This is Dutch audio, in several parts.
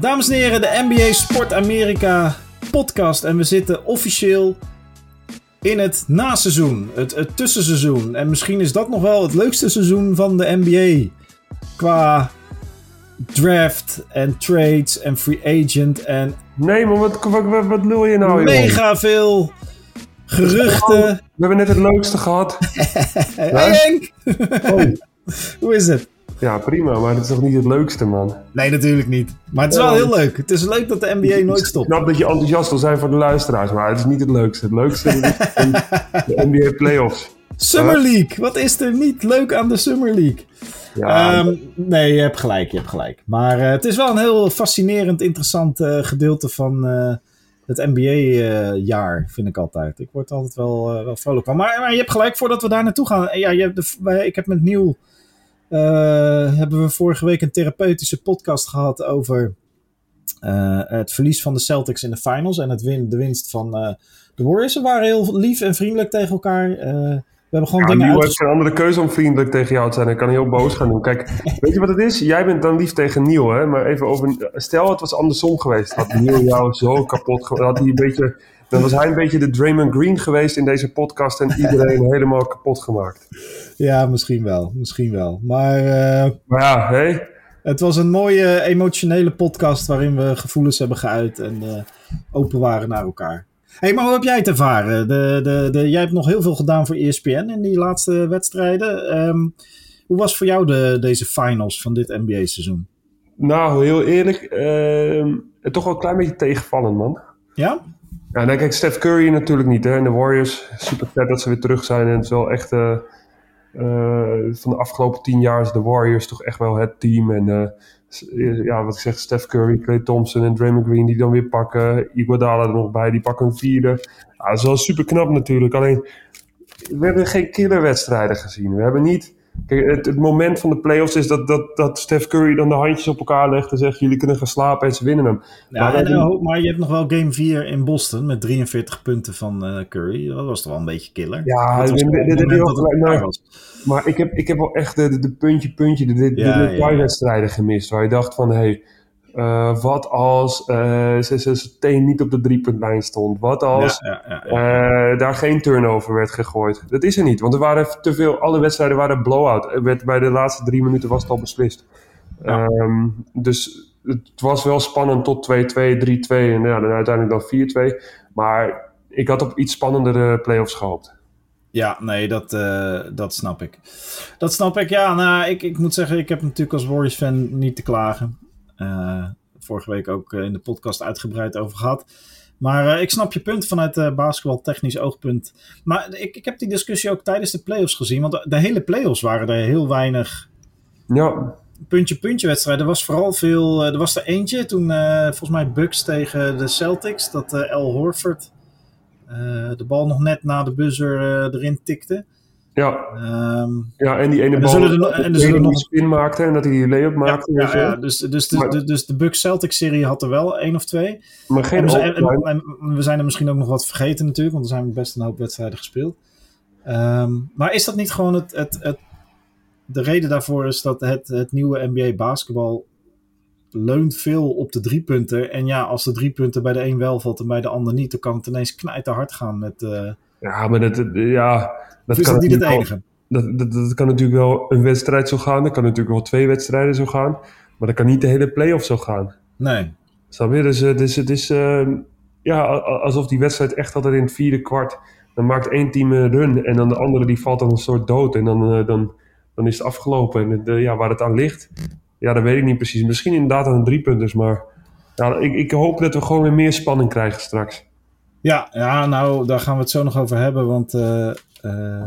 Dames en heren, de NBA Sport Amerika podcast. En we zitten officieel in het naseizoen, het, het tussenseizoen. En misschien is dat nog wel het leukste seizoen van de NBA. Qua draft en trades en free agent en Nee, maar wat, wat, wat, wat lul je nou, jongen? mega veel geruchten. We hebben net het leukste gehad. Hey Henk! Oh, Hoe is het? Ja, prima, maar het is toch niet het leukste, man? Nee, natuurlijk niet. Maar het is wel heel leuk. Het is leuk dat de NBA nooit Ik stopt. snap dat je enthousiast wil zijn voor de luisteraars, maar het is niet het leukste. Het leukste is de NBA Playoffs. Summer League. Wat is er niet leuk aan de Summer League? Ja, Ehm, nee, je hebt gelijk, je hebt gelijk. Maar eh, het is wel een heel fascinerend, interessant eh, gedeelte van eh, het NBA-jaar, vind ik altijd. Ik word altijd wel, wel vrolijk van. Maar, maar je hebt gelijk, voordat we daar naartoe gaan. Ja, je hebt de, ik heb met Nieuw, hebben we vorige week een therapeutische podcast gehad over eh, het verlies van de Celtics in de finals en het win, de winst van eh, de Warriors. Ze waren heel lief en vriendelijk tegen elkaar. Eh, we hebben gewoon ja, dingen heeft geen andere keuze om vriendelijk tegen jou te zijn. Hij kan heel boos gaan doen. Kijk, weet je wat het is? Jij bent dan lief tegen Nieuw, hè? Maar even over... Stel, het was andersom geweest. Had Nieuw jou zo kapot... Had hij een beetje... Dan was hij een beetje de Draymond Green geweest in deze podcast en iedereen helemaal kapot gemaakt. Ja, misschien wel. Misschien wel. Maar eh, Maar ja, hé? het was een mooie emotionele podcast waarin we gevoelens hebben geuit en eh, open waren naar elkaar. hey, maar hoe heb jij het ervaren? De, de, de, jij hebt nog heel veel gedaan voor ESPN in die laatste wedstrijden. Ehm, hoe was voor jou de, deze finals van dit NBA-seizoen? Nou, heel eerlijk, het toch wel een klein beetje tegenvallend, man. Ja? Ja, nou kijk, Steph Curry natuurlijk niet, hè. En de Warriors, super vet dat ze weer terug zijn. En het is wel echt, eh, eh, van de afgelopen tien jaar is de Warriors toch echt wel het team. En eh, ja, wat ik zeg, Steph Curry, Klay Thompson en Draymond Green die dan weer pakken. Iguodala er nog bij, die pakken een vierde. Ja, dat is wel super knap natuurlijk. Alleen, we hebben geen killerwedstrijden gezien. We hebben niet... Kijk, het, het moment van de playoffs is dat, dat, dat Steph Curry dan de handjes op elkaar legt en zegt: jullie kunnen gaan slapen en ze winnen hem. Ja, Maar eh, maar je hebt nog wel game 4 in Boston met 43 punten van eh, Curry. Dat was toch wel een beetje killer? Ja, Dat was dit- wel maar- ik heb, ik heb wel echt de, de, de puntje, puntje, de, de, de Ja, gemist. Waar je dacht van, hé, hey, eh, wat als eh ze, ze, ze teen niet op de driepuntlijn stond? Wat als Ja, ja, ja, ja. eh, daar geen turnover werd gegooid? Dat is er niet, want er waren te veel, alle wedstrijden waren blowout. Werd, bij de laatste drie minuten was het al beslist. Ehm, dus het was wel spannend tot 2-2, 3-2 en ja, dan uiteindelijk dan 4-2. Maar ik had op iets spannendere playoffs gehoopt. Ja, nee, dat, eh, dat snap ik. Dat snap ik, ja. Nou, ik, ik moet zeggen, ik heb natuurlijk als Warriors-fan niet te klagen. Eh, vorige week ook eh, in de podcast uitgebreid over gehad. Maar eh, ik snap je punt vanuit uh, basketbaltechnisch oogpunt. Maar ik, ik heb die discussie ook tijdens de playoffs gezien. Want de, de hele playoffs waren er heel weinig Ja, puntje-puntje wedstrijden. Er was vooral veel... er was er eentje toen, volgens mij Bucks tegen de Celtics. Dat Al Horford de bal nog net na de buzzer erin tikte. Ja. Ehm, Ja, en die ene bal zullen er en er zullen nog- spin maakte en dat hij die lay-up maakte. ja, ja, wel. dus, dus, de, Maar- de, dus de Bucks Celtics serie had er wel één of twee. Maar geen En we, zijn, en- en we zijn er misschien ook nog wat vergeten natuurlijk, want er zijn best een hoop wedstrijden gespeeld. Ehm, maar is dat niet gewoon het, het, het, de reden daarvoor is dat het, het nieuwe NBA basketbal leunt veel op de driepunten. En ja, als de driepunten bij de een wel valt en bij de ander niet, dan kan het ineens knijten hard gaan met... eh Ja, maar dat, ja, dat is kan dat niet het natuurlijk wel- enige? Dat, dat, dat kan natuurlijk wel een wedstrijd zo gaan. Dat kan natuurlijk wel twee wedstrijden zo gaan. Maar dat kan niet de hele play-off zo gaan. Nee. Snap je? Dus, eh, dus het is eh, ja, alsof die wedstrijd echt altijd in het vierde kwart... Dan maakt één team een run en dan de andere die valt dan een soort dood. En dan, eh, dan, dan is het afgelopen. En het, eh, ja, waar het aan ligt, ja, dat weet ik niet precies. Misschien inderdaad aan de driepunters, maar... Ja, ik, ik hoop dat we gewoon weer meer spanning krijgen straks. Ja, ja, nou, daar gaan we het zo nog over hebben. Want eh, eh,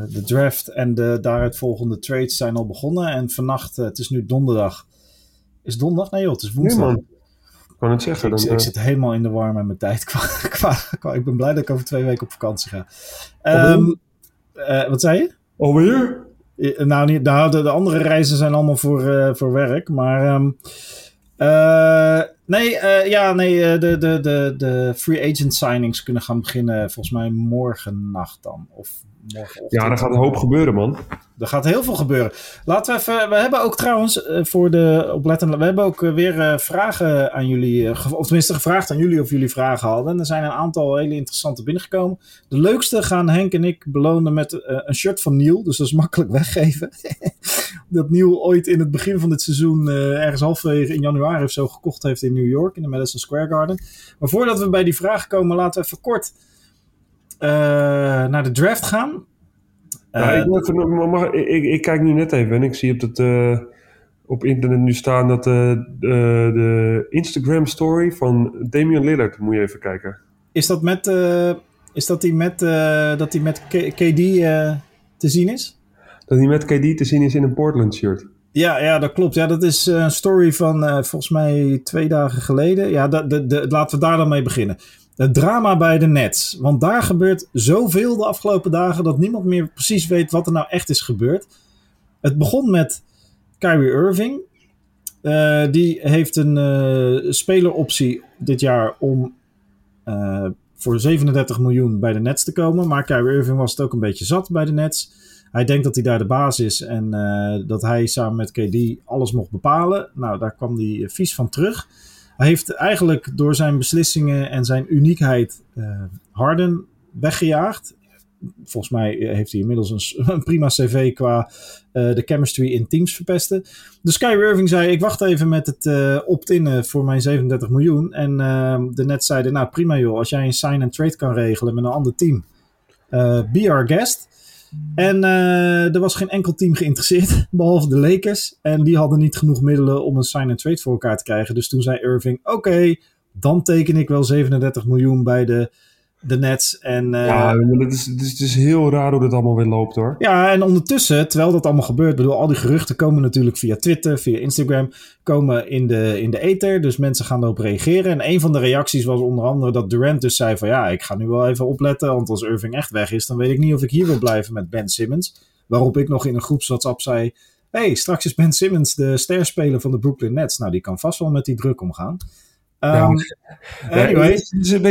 de draft en de daaruit volgende trades zijn al begonnen. En vannacht, eh, het is nu donderdag. Is donderdag? Nee joh, het is Nee, woensdag. man. Ik kan het zeggen. ik, Dan, ik zit helemaal in de war met mijn tijd. Qua, qua, qua- ik ben blij dat ik over twee weken op vakantie ga. Ehm, eh, wat zei je? Alweer? Nou, niet, nou de, de andere reizen zijn allemaal voor, voor werk. Maar eh, nee, eh, ja, nee eh, de, de, de, de free agent signings kunnen gaan beginnen volgens mij morgen nacht dan. Of Ja, er gaat een hoop gebeuren, man. Er gaat heel veel gebeuren. Laten we even. We hebben ook trouwens eh, voor de oplettende. We hebben ook weer vragen aan jullie. of tenminste gevraagd aan jullie of jullie vragen hadden. En er zijn een aantal hele interessante binnengekomen. De leukste gaan Henk en ik belonen met een shirt van Neil. Dus dat is makkelijk weggeven. dat Neil ooit in het begin van dit seizoen. ergens halverwege in januari of zo gekocht heeft in New York. In de Madison Square Garden. Maar voordat we bij die vraag komen, laten we even kort naar de draft gaan. Uh, ik, ik, ik, kijk nu net even en ik zie op, het, uh, op internet nu staan dat de, de Instagram story van Damian Lillard, moet je even kijken. Is dat met, is dat die met, dat die met KD te zien is? Dat die met KD te zien is in een Portland shirt. Ja, ja, dat klopt. Ja, dat is een story van volgens mij twee dagen geleden. Ja, de, de, de, laten we daar dan mee beginnen. Het drama bij de Nets. Want daar gebeurt zoveel de afgelopen dagen dat niemand meer precies weet wat er nou echt is gebeurd. Het begon met Kyrie Irving. Uh, die heeft een uh, speleroptie dit jaar om uh, voor 37 miljoen bij de Nets te komen. Maar Kyrie Irving was het ook een beetje zat bij de Nets. Hij denkt dat hij daar de baas is en dat hij samen met KD alles mocht bepalen. Nou, daar kwam hij vies van terug. Hij heeft eigenlijk door zijn beslissingen en zijn uniekheid uh, Harden weggejaagd. Volgens mij heeft hij inmiddels een, prima cv qua uh, de chemistry in teams verpesten. Dus Kyrie Irving zei, ik wacht even met het uh, opt-innen voor mijn 37 miljoen. En de net zeiden, nou prima joh, als jij een sign-and-trade kan regelen met een ander team. be our guest. En uh, er was geen enkel team geïnteresseerd, behalve de Lakers. En die hadden niet genoeg middelen om een sign-and-trade voor elkaar te krijgen. Dus toen zei Irving, oké, dan teken ik wel 37 miljoen bij de de Nets. En, uh, ja, het is, het, is, het is heel raar hoe dit allemaal weer loopt hoor. Ja, en ondertussen, terwijl dat allemaal gebeurt, bedoel, al die geruchten komen natuurlijk via Twitter, via Instagram, komen in de, in de ether. Dus mensen gaan erop reageren. En een van de reacties was onder andere dat Durant dus zei van ja, ik ga nu wel even opletten, want als Irving echt weg is, dan weet ik niet of ik hier wil blijven met Ben Simmons. Waarop ik nog in een groep WhatsApp zei, hey, straks is Ben Simmons de sterspeler van de Brooklyn Nets. Nou, die kan vast wel met die druk omgaan. Um, anyway,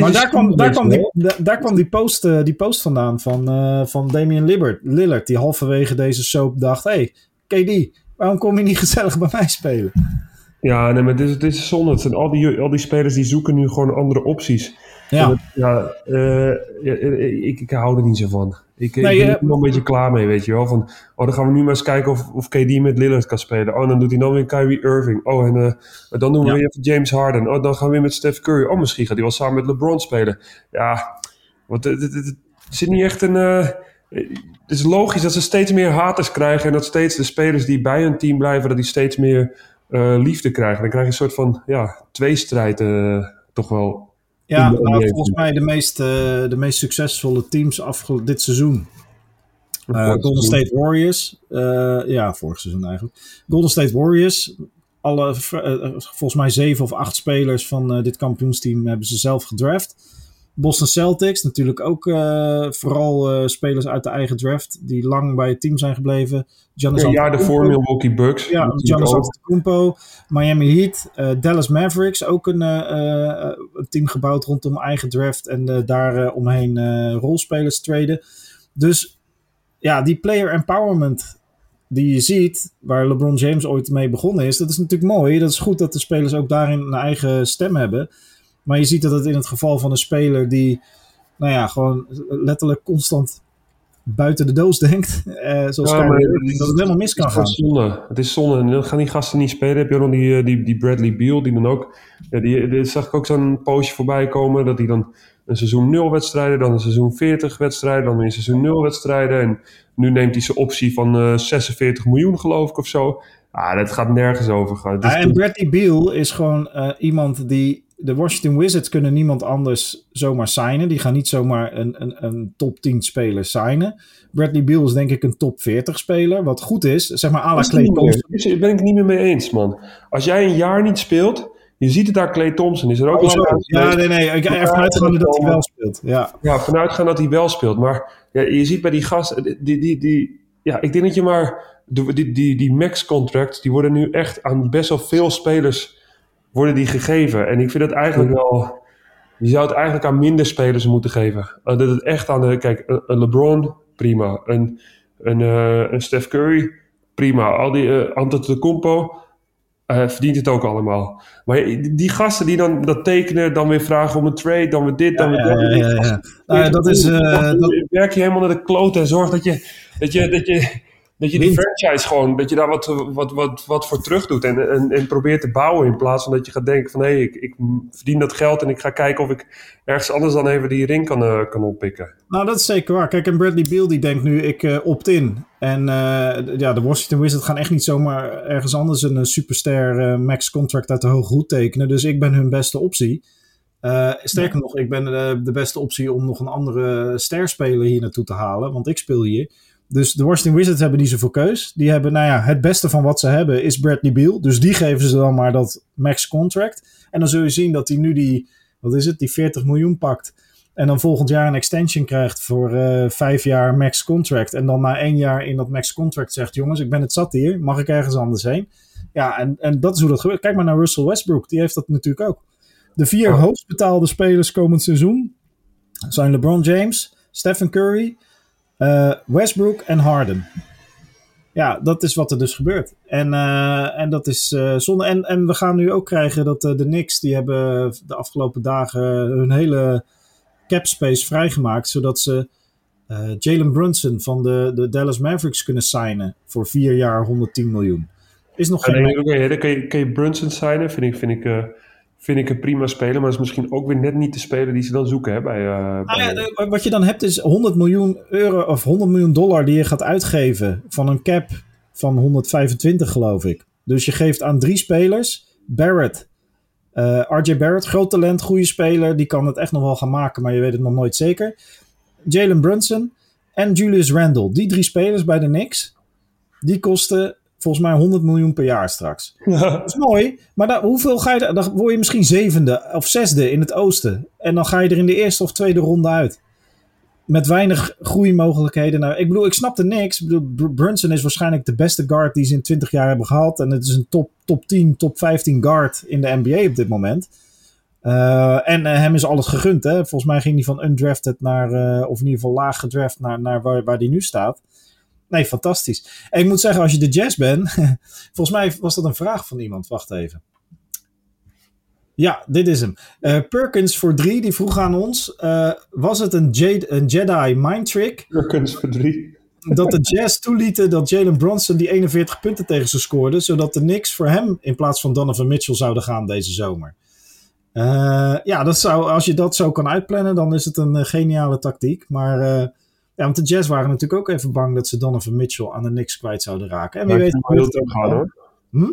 maar daar kwam, daar, kwam die, daar kwam die post, uh, die post vandaan van, uh, van Damian Lillard, Lillard, die halverwege deze soap dacht: hey, KD, waarom kom je niet gezellig bij mij spelen? Ja, nee, maar dit, dit is zonde. Het zijn al, die, al die spelers die zoeken nu gewoon andere opties. Ja, ja, uh, ik, ik hou er niet zo van. Ik, nee, ik ben er nog een beetje klaar mee, weet je wel. Van, oh, dan gaan we nu maar eens kijken of, of KD met Lillard kan spelen. Oh, dan doet hij dan weer Kyrie Irving. Oh, en uh, dan doen we weer even James Harden. Oh, dan gaan we weer met Steph Curry. Oh, misschien gaat hij wel samen met LeBron spelen. Ja, want het, het, het zit niet echt een... Uh, het is logisch dat ze steeds meer haters krijgen... en dat steeds de spelers die bij hun team blijven... dat die steeds meer uh, liefde krijgen. Dan krijg je een soort van ja, tweestrijd toch wel ja, nou, volgens mij de meest, de meest succesvolle teams dit seizoen. Uh, Golden State Warriors. Uh, ja, vorig seizoen eigenlijk. Golden State Warriors. Alle, volgens mij zeven of acht spelers van dit kampioensteam hebben ze zelf gedraft. Boston Celtics, natuurlijk ook uh, vooral uh, spelers uit de eigen draft die lang bij het team zijn gebleven. Giannis ja, jaar daarvoor Milwaukee Bucks. Ja, Giannis Antetokounmpo, Miami Heat, uh, Dallas Mavericks, ook een, een, team gebouwd rondom eigen draft en daar omheen rolspelers traden. Dus ja, die player empowerment die je ziet, waar LeBron James ooit mee begonnen is, dat is natuurlijk mooi. Dat is goed dat de spelers ook daarin een eigen stem hebben. Maar je ziet dat het in het geval van een speler die, nou ja, gewoon letterlijk constant buiten de doos denkt. Eh, zoals ja, dat het helemaal mis kan. Het is zonde. Het is zonde. En dan gaan die gasten niet spelen. Heb je nog die, eh, die, die Bradley Beal, die dan ook... Ja, die, die zag ik ook zo'n poosje voorbij komen, dat hij dan een seizoen 0 wedstrijden, dan een seizoen 40 wedstrijden, dan weer een seizoen 0 wedstrijden. En nu neemt hij zijn optie van uh, eh, 46 miljoen, geloof ik, of zo. Ah, dat gaat nergens over. Gaan. Ja, en Bradley Beal is gewoon uh, iemand die de Washington Wizards kunnen niemand anders zomaar signen. Die gaan niet zomaar een, een, een top 10 speler signen. Bradley Beal is denk ik een top 40 speler. Wat goed is, zeg maar à la Clay Thompson. Daar ben ik niet meer mee eens, man. Als jij een jaar niet speelt... Je ziet het daar, Clay Thompson is er ook oh, zo. Ja, nee, nee. Ik ga vanuitgaan dat hij wel speelt. Ja, ja vanuitgaan dat hij wel speelt. Maar ja, je ziet bij die gasten... Die, die, die, ja, ik denk dat je maar... Die, die, die max-contracts, die worden nu echt aan best wel veel spelers worden die gegeven. En ik vind het eigenlijk wel... Je zou het eigenlijk aan minder spelers moeten geven. Uh, dat het echt aan de... Kijk, een LeBron, prima. Een, een, uh, een Steph Curry, prima. Al die uh, Antetokounmpo, uh, verdient het ook allemaal. Maar die gasten die dan dat tekenen, dan weer vragen om een trade, dan weer dit, dan weer dat. Ja, ja, ja, ja. dat is... dat... Werk je helemaal naar de klote en zorg dat je, dat je, dat je dat je die franchise gewoon, dat je daar wat, wat, wat, wat voor terug doet en, en, en probeert te bouwen in plaats van dat je gaat denken van hé, hey, ik, ik verdien dat geld en ik ga kijken of ik ergens anders dan even die ring kan, uh, kan oppikken. Nou, dat is zeker waar. Kijk, en Bradley Beal die denkt nu, ik uh, opt-in. En uh, ja, de Washington Wizards gaan echt niet zomaar ergens anders een superster max contract uit de hoge hoed tekenen. Dus ik ben hun beste optie. sterker nog, ik ben de beste optie om nog een andere sterspeler hier naartoe te halen, want ik speel hier. Dus de Washington Wizards hebben niet zoveel keus. Die hebben, nou ja, het beste van wat ze hebben is Bradley Beal. Dus die geven ze dan maar dat max contract. En dan zul je zien dat hij nu die, wat is het, die 40 miljoen pakt. En dan volgend jaar een extension krijgt voor uh, vijf jaar max contract. En dan na één jaar in dat max contract zegt: Jongens, ik ben het zat hier. Mag ik ergens anders heen? Ja, en, en dat is hoe dat gebeurt. Kijk maar naar Russell Westbrook. Die heeft dat natuurlijk ook. De vier oh. hoogst betaalde spelers komend seizoen zijn LeBron James, Stephen Curry, uh, Westbrook en Harden. Ja, dat is wat er dus gebeurt. En, uh, en dat is uh, zonde. En, en we gaan nu ook krijgen dat de Knicks, die hebben de afgelopen dagen hun hele cap space vrijgemaakt, zodat ze Jalen Brunson van de, de Dallas Mavericks kunnen signen voor vier jaar 110 miljoen. Is nog geen... Nee, okay, kan, je, kan je Brunson signen? Vind ik, vind ik vind ik een prima speler. Maar is misschien ook weer net niet de speler die ze dan zoeken hè, bij, uh, bij... ja, wat je dan hebt is 100 miljoen euro of 100 miljoen dollar die je gaat uitgeven van een cap van 125 geloof ik. Dus je geeft aan drie spelers. Barrett, uh, eh, RJ Barrett, groot talent, goede speler. Die kan het echt nog wel gaan maken, maar je weet het nog nooit zeker. Jalen Brunson en Julius Randle. Die drie spelers bij de Knicks, die kosten volgens mij 100 miljoen per jaar straks. Dat is mooi, maar hoeveel ga je, dan word je misschien zevende of zesde in het oosten. En dan ga je er in de eerste of tweede ronde uit. Met weinig groeimogelijkheden. Nou, ik bedoel, ik snapte niks. Ik bedoel, Brunson is waarschijnlijk de beste guard die ze in 20 jaar hebben gehad. En het is een top, top 10, top 15 guard in de NBA op dit moment. Uh, en uh, hem is alles gegund. Hè? Volgens mij ging hij van undrafted naar, uh, of in ieder geval laag gedraft naar, naar waar, waar hij nu staat. Nee, fantastisch. En ik moet zeggen, als je de jazz bent, volgens mij was dat een vraag van iemand. Wacht even. Ja, dit is hem. Uh, Perkins voor drie, die vroeg aan ons: uh, was het een, Jade, een Jedi mind trick? Perkins voor drie. Dat de Jazz toelieten dat Jalen Bronson die 41 punten tegen ze scoorde, zodat de Knicks voor hem in plaats van Donovan Mitchell zouden gaan deze zomer. Uh, ja, dat zou, als je dat zo kan uitplannen, dan is het een geniale tactiek. Maar ja, want de Jazz waren natuurlijk ook even bang dat ze Donovan Mitchell aan de niks kwijt zouden raken. En wie weet... Het ook gaan, hoor. Hm?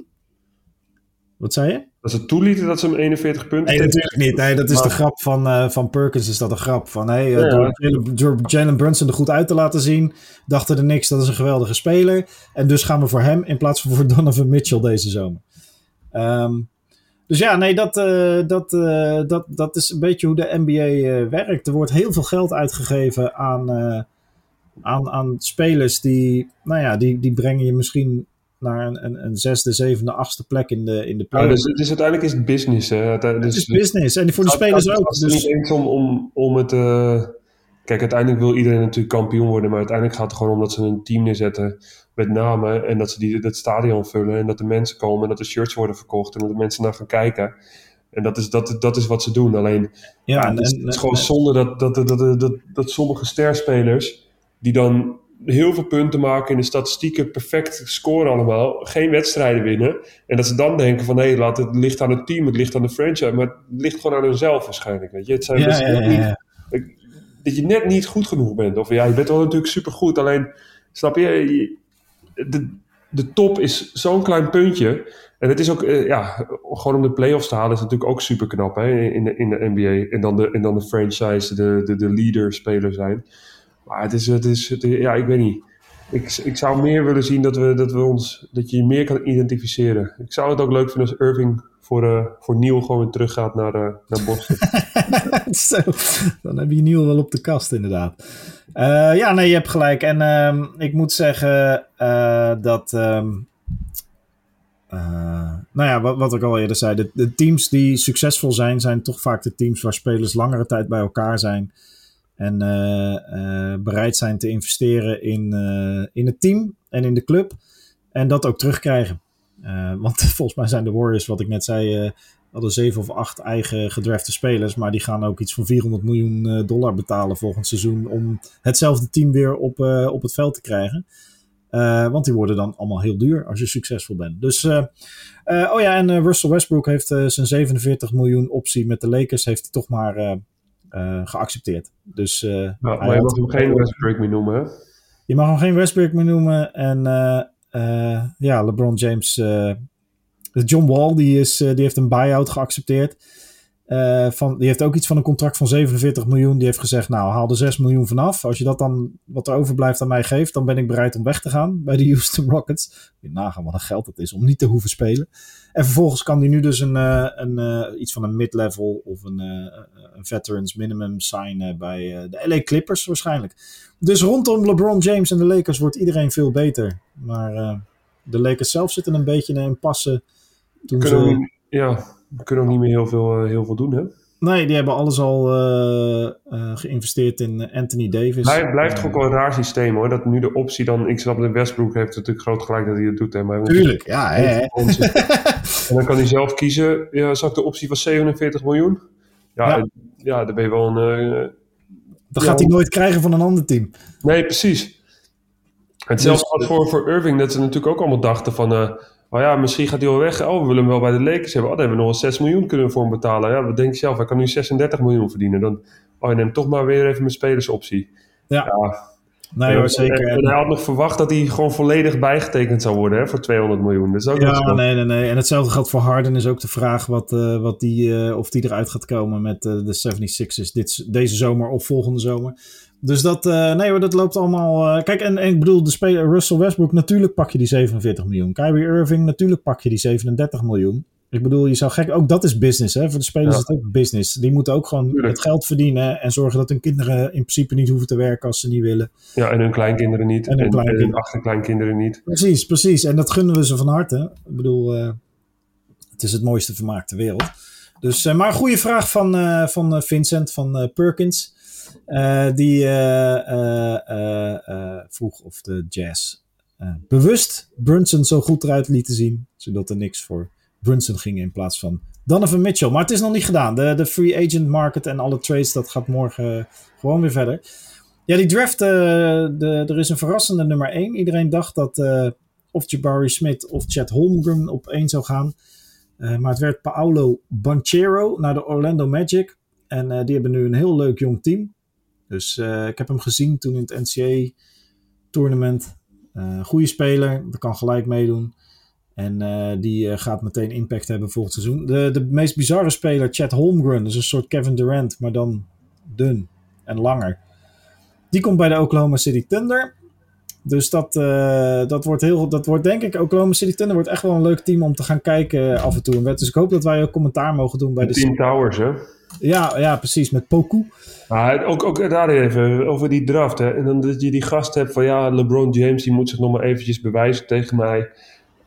Wat zei je? Dat ze toelieten dat ze hem 41 punten... Nee, natuurlijk niet. Nee, dat is de grap van, uh, van Perkins. Is dat een grap. Van, hey, uh, ja, door, Jalen Brunson er goed uit te laten zien... dachten de Knicks dat is een geweldige speler. En dus gaan we voor hem in plaats van voor Donovan Mitchell deze zomer. Um, dus ja, nee, dat, uh, dat, uh, dat, dat is een beetje hoe de NBA uh, werkt. Er wordt heel veel geld uitgegeven aan, aan, aan spelers die, nou ja, die, die brengen je misschien naar een, een, een zesde, zevende, achtste plek in de, in de play. Ja, dus, dus uiteindelijk is het business. Hè? Dus, het is business. En voor de spelers ook. Het is dus... niet eens om, om, om het... Uh, kijk, uiteindelijk wil iedereen natuurlijk kampioen worden. Maar uiteindelijk gaat het gewoon om dat ze een team neerzetten met namen. En dat ze die, dat stadion vullen. En dat de mensen komen en dat de shirts worden verkocht. En dat de mensen naar gaan kijken. En dat is, dat, dat is wat ze doen. Alleen, ja, en, het, is, het is gewoon zonde dat, dat, dat, dat, dat, dat sommige sterspelers die dan heel veel punten maken in de statistieken, perfect scoren allemaal, geen wedstrijden winnen. En dat ze dan denken van hé, hey, laat het ligt aan het team, het ligt aan de franchise, maar het ligt gewoon aan hunzelf waarschijnlijk. Weet je? Het zijn ja, ja, ja, niet, dat je net niet goed genoeg bent. Of ja, je bent wel natuurlijk supergoed, alleen snap je, de, de top is zo'n klein puntje. En het is ook, eh, ja, gewoon om de playoffs te halen is natuurlijk ook super knap hè, in, de, in de NBA. En dan de, en dan de franchise, de, de, de leader speler zijn. Maar het is, het is, ja, ik weet niet. Ik, ik zou meer willen zien dat, we, dat, we ons, dat je je meer kan identificeren. Ik zou het ook leuk vinden als Irving voor, uh, voor Neil gewoon terug gaat naar, uh, naar Boston. Zo, dan heb je Neil wel op de kast inderdaad. Uh, ja, nee, je hebt gelijk. En uh, ik moet zeggen dat... Um, nou ja, wat, wat ik al eerder zei. De, teams die succesvol zijn, zijn toch vaak de teams waar spelers langere tijd bij elkaar zijn. En bereid zijn te investeren in, in het team en in de club. En dat ook terugkrijgen. want volgens mij zijn de Warriors, wat ik net zei, hadden zeven of acht eigen gedrafte spelers. Maar die gaan ook iets van 400 miljoen dollar betalen volgend seizoen. om hetzelfde team weer op, op het veld te krijgen. Want die worden dan allemaal heel duur als je succesvol bent. Dus, oh ja, en Russell Westbrook heeft zijn 47 miljoen optie met de Lakers heeft hij toch maar geaccepteerd. Dus, nou, maar je mag hem geen Westbrook meer noemen, hè? Je mag hem geen Westbrook meer noemen. En ja, LeBron James, John Wall, die, is, die heeft een buyout geaccepteerd. Uh, van, die heeft ook iets van een contract van 47 miljoen. Die heeft gezegd, nou haal er 6 miljoen vanaf. Als je dat dan, wat er overblijft aan mij geeft, dan ben ik bereid om weg te gaan bij de Houston Rockets. Je nagaan wat een geld het is om niet te hoeven spelen. En vervolgens kan hij nu dus een, uh, een, uh, iets van een mid-level of een, een veterans minimum signen bij de LA Clippers waarschijnlijk. Dus rondom LeBron James en de Lakers wordt iedereen veel beter. Maar de Lakers zelf zitten een beetje in een passen. Toen ze... Ja, we kunnen ook niet meer heel veel, eh, heel veel doen, hè? Nee, die hebben alles al uh, uh, geïnvesteerd in Anthony Davis. Hij blijft toch ook wel een raar systeem hoor. Dat nu de optie dan. Ik snap dat Westbrook heeft natuurlijk groot gelijk dat hij het doet. Hè, maar Tuurlijk, ja. Hè, hè. en dan kan hij zelf kiezen. Ja, zag de optie van 47 miljoen? Ja, ja. ja dan ben je wel een. Uh, dat gaat hij nooit krijgen van een ander team. Nee, precies. Hetzelfde dus, voor, voor Irving, dat ze natuurlijk ook allemaal dachten van. Oh ja, misschien gaat hij wel weg. Oh, we willen hem wel bij de Lakers hebben. Oh, dan hebben we nog wel 6 miljoen kunnen voor hem betalen. Ja, wat denk je zelf? Hij kan nu 36 miljoen verdienen. Dan, oh, je neemt toch maar weer even mijn spelersoptie. Ja. ja. Nee hoor, zeker. En, hij had nog verwacht dat hij gewoon volledig bijgetekend zou worden hè, voor 200 miljoen. Dat is ook ja, nee, nee, nee. En hetzelfde geldt voor Harden. Is ook de vraag wat, uh, wat die, uh, of die eruit gaat komen met uh, de 76ers dit, deze zomer of volgende zomer. Dus dat, uh, nee dat loopt allemaal. Uh, kijk, en, en, ik bedoel, de speler Russell Westbrook, natuurlijk pak je die 47 miljoen. Kyrie Irving, natuurlijk pak je die 37 miljoen. Ik bedoel, je zou gek, ook dat is business, hè? Voor de spelers ja. is het ook business. Die moeten ook gewoon Tuurlijk. het geld verdienen en zorgen dat hun kinderen in principe niet hoeven te werken als ze niet willen. Ja, en hun kleinkinderen niet. En hun, en, en achterkleinkinderen niet. Precies, precies. En dat gunnen we ze van harte. Ik bedoel, uh, het is het mooiste vermaak ter wereld. Dus, maar een goede vraag van, van Vincent van Perkins. Uh, die uh, vroeg of de Jazz bewust Brunson zo goed eruit lieten zien. Zodat er niks voor Brunson ging in plaats van Donovan Mitchell. Maar het is nog niet gedaan. De, de free agent market en alle trades, dat gaat morgen gewoon weer verder. Ja, die draft, de, er is een verrassende nummer 1. Iedereen dacht dat of Jabari Smith of Chad Holmgren op één zou gaan. maar het werd Paolo Banchero naar de Orlando Magic. En die hebben nu een heel leuk jong team. Dus uh, ik heb hem gezien toen in het NCAA-tournament. Uh, eh, goede speler, dat kan gelijk meedoen. En uh, die gaat meteen impact hebben volgend seizoen. De, de meest bizarre speler, Chad Holmgren, is een soort Kevin Durant, maar dan dun en langer. Die komt bij de Oklahoma City Thunder. Dus dat, uh, dat, wordt heel, dat wordt denk ik, Oklahoma City Thunder wordt echt wel een leuk team om te gaan kijken af en toe. Dus ik hoop dat wij ook commentaar mogen doen bij de... Team Towers, hè? Ja, ja, precies, met Poku. Maar ook, ook daar even over die draft. Hè. En dan dat je die gast hebt van ja, LeBron James die moet zich nog maar eventjes bewijzen tegen mij.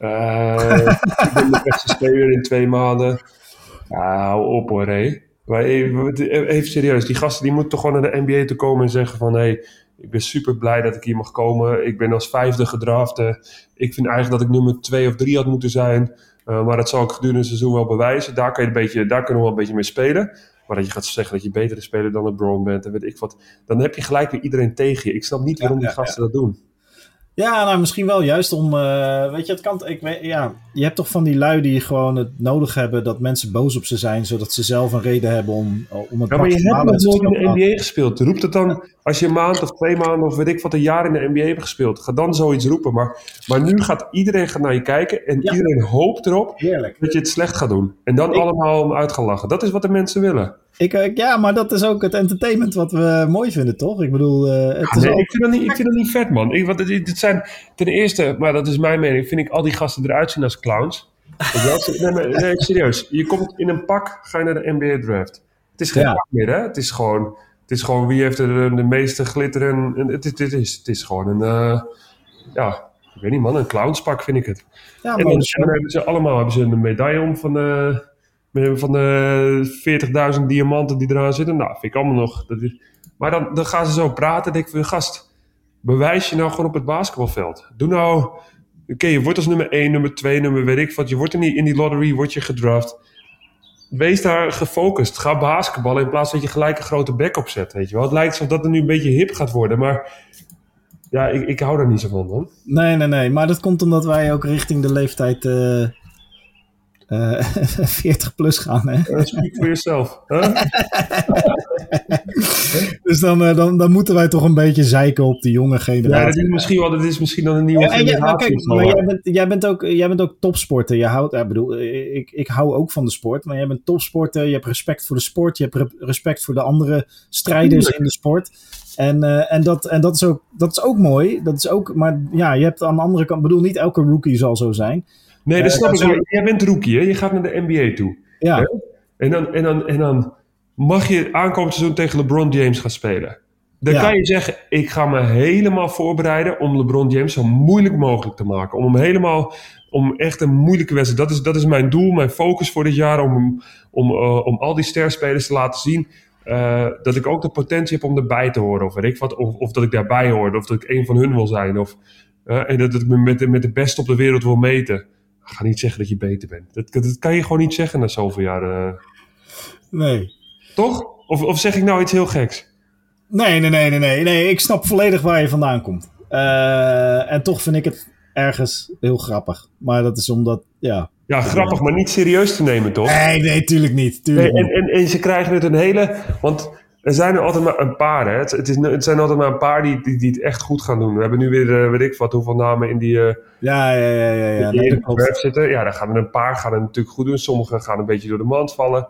Uh, ik ben de beste speler in twee maanden. Ja, hou op hoor, hé. Maar even, even, serieus, die gasten die moeten toch gewoon naar de NBA te komen en zeggen van hé, hey, ik ben super blij dat ik hier mag komen. Ik ben als vijfde gedraft. ik vind eigenlijk dat ik nummer twee of drie had moeten zijn. Uh, maar dat zal ik gedurende het seizoen wel bewijzen. Daar, kan je een beetje, daar kunnen we wel een beetje mee spelen. Maar dat je gaat zeggen dat je betere speler dan LeBron bent en weet ik wat. Dan heb je gelijk weer iedereen tegen je. Ik snap niet waarom die gasten dat doen. Ja, nou misschien wel juist om, uh, weet je, het kan, ik weet, ja, je hebt toch van die lui die gewoon het nodig hebben dat mensen boos op ze zijn, zodat ze zelf een reden hebben om, om het Ja, maar je hebt nog nooit in de NBA gespeeld. Roep het dan, als je een maand of twee maanden of weet ik wat, een jaar in de NBA hebt gespeeld, ga dan zoiets roepen. Maar, maar nu gaat iedereen gaat naar je kijken en ja. iedereen hoopt erop Heerlijk. dat je het slecht gaat doen. En dan ik, allemaal om uit gaan lachen. Dat is wat de mensen willen. Ik, ik, ja, maar dat is ook het entertainment wat we mooi vinden, toch? Ik bedoel, uh, het ja, nee, ook... ik, vind dat niet, ik vind dat niet vet, man. Ik, wat, dit zijn, ten eerste, maar dat is mijn mening, vind ik al die gasten eruit zien als clowns. nee, nee, nee, serieus. Je komt in een pak, ga je naar de NBA draft. Het is geen ja. pak meer, hè? Het is gewoon, het is gewoon wie heeft er de, meeste glitter en, het, het, het, is, het is gewoon een, uh, ja, ik weet niet man, een clownspak vind ik het. Ja, en dan, dan hebben ze allemaal hebben ze een medaille om van de van de 40.000 diamanten die eraan zitten. Nou, vind ik allemaal nog. Dat is, Maar dan, dan gaan ze zo praten. Denk ik van, gast, bewijs je nou gewoon op het basketbalveld. Doe nou, oké, je wordt als nummer 1, nummer 2, nummer weet ik wat. Je wordt in die, in die lottery, word je gedraft. Wees daar gefocust. Ga basketballen in plaats dat je gelijk een grote bek opzet, weet je wel. Het lijkt alsof dat er nu een beetje hip gaat worden, maar ja, ik, ik hou daar niet zo van, man. Nee, nee, nee. Maar dat komt omdat wij ook richting de leeftijd eh, eh 40 plus gaan, hè? Uh, speak for yourself. Huh? dus dan, eh, dan, dan moeten wij toch een beetje zeiken op de jonge Ja, generatie. dat is misschien wel, dat is misschien dan een nieuwe Ja, maar generatie. kijk, maar jij bent, jij, bent ook, jij bent ook topsporter. Je houdt, ik bedoel, eh, ik, ik hou ook van de sport, maar jij bent topsporter. Je hebt respect voor de sport. Je hebt re- respect voor de andere strijders in de sport. En, eh, en, dat, en dat, is ook, dat is ook mooi. Dat is ook, maar ja, je hebt aan de andere kant, ik bedoel, niet elke rookie zal zo zijn. Nee, dat Eh, snap ik. zo- wel. Jij bent rookie, hè? Je gaat naar de NBA toe. Ja. En dan, en, dan, en dan mag je aankomend seizoen tegen LeBron James gaan spelen. Dan Ja. kan je zeggen, ik ga me helemaal voorbereiden om LeBron James zo moeilijk mogelijk te maken. Om hem helemaal, om echt een moeilijke wedstrijd. Dat is, dat is mijn doel, mijn focus voor dit jaar. Om, om, eh, om al die sterspelers te laten zien eh, dat ik ook de potentie heb om erbij te horen. Of, weet ik wat, of, of dat ik daarbij hoor. Of dat ik een van hun wil zijn. Of, en dat ik me met, de- met de beste op de wereld wil meten. Ga niet zeggen dat je beter bent. Dat, dat kan je gewoon niet zeggen na zoveel jaar. eh. nee. Toch? Of, of zeg ik nou iets heel geks? Nee, nee, nee, nee, nee, nee. Ik snap volledig waar je vandaan komt. Eh, en toch vind ik het ergens heel grappig. Maar dat is omdat, ja. Ja, grappig, maar niet serieus te nemen, toch? Nee, nee, tuurlijk niet. Tuurlijk Nee, en, en, en ze krijgen het een hele... Want er zijn er altijd maar een paar, hè. Het, het, is, het zijn altijd maar een paar die, die, die het echt goed gaan doen. We hebben nu weer, eh, weet ik wat, hoeveel namen in die... eh Ja, ja, ja, ja. ja. die in de zitten. Ja, daar gaan er een paar gaan het natuurlijk goed doen. Sommigen gaan een beetje door de mand vallen.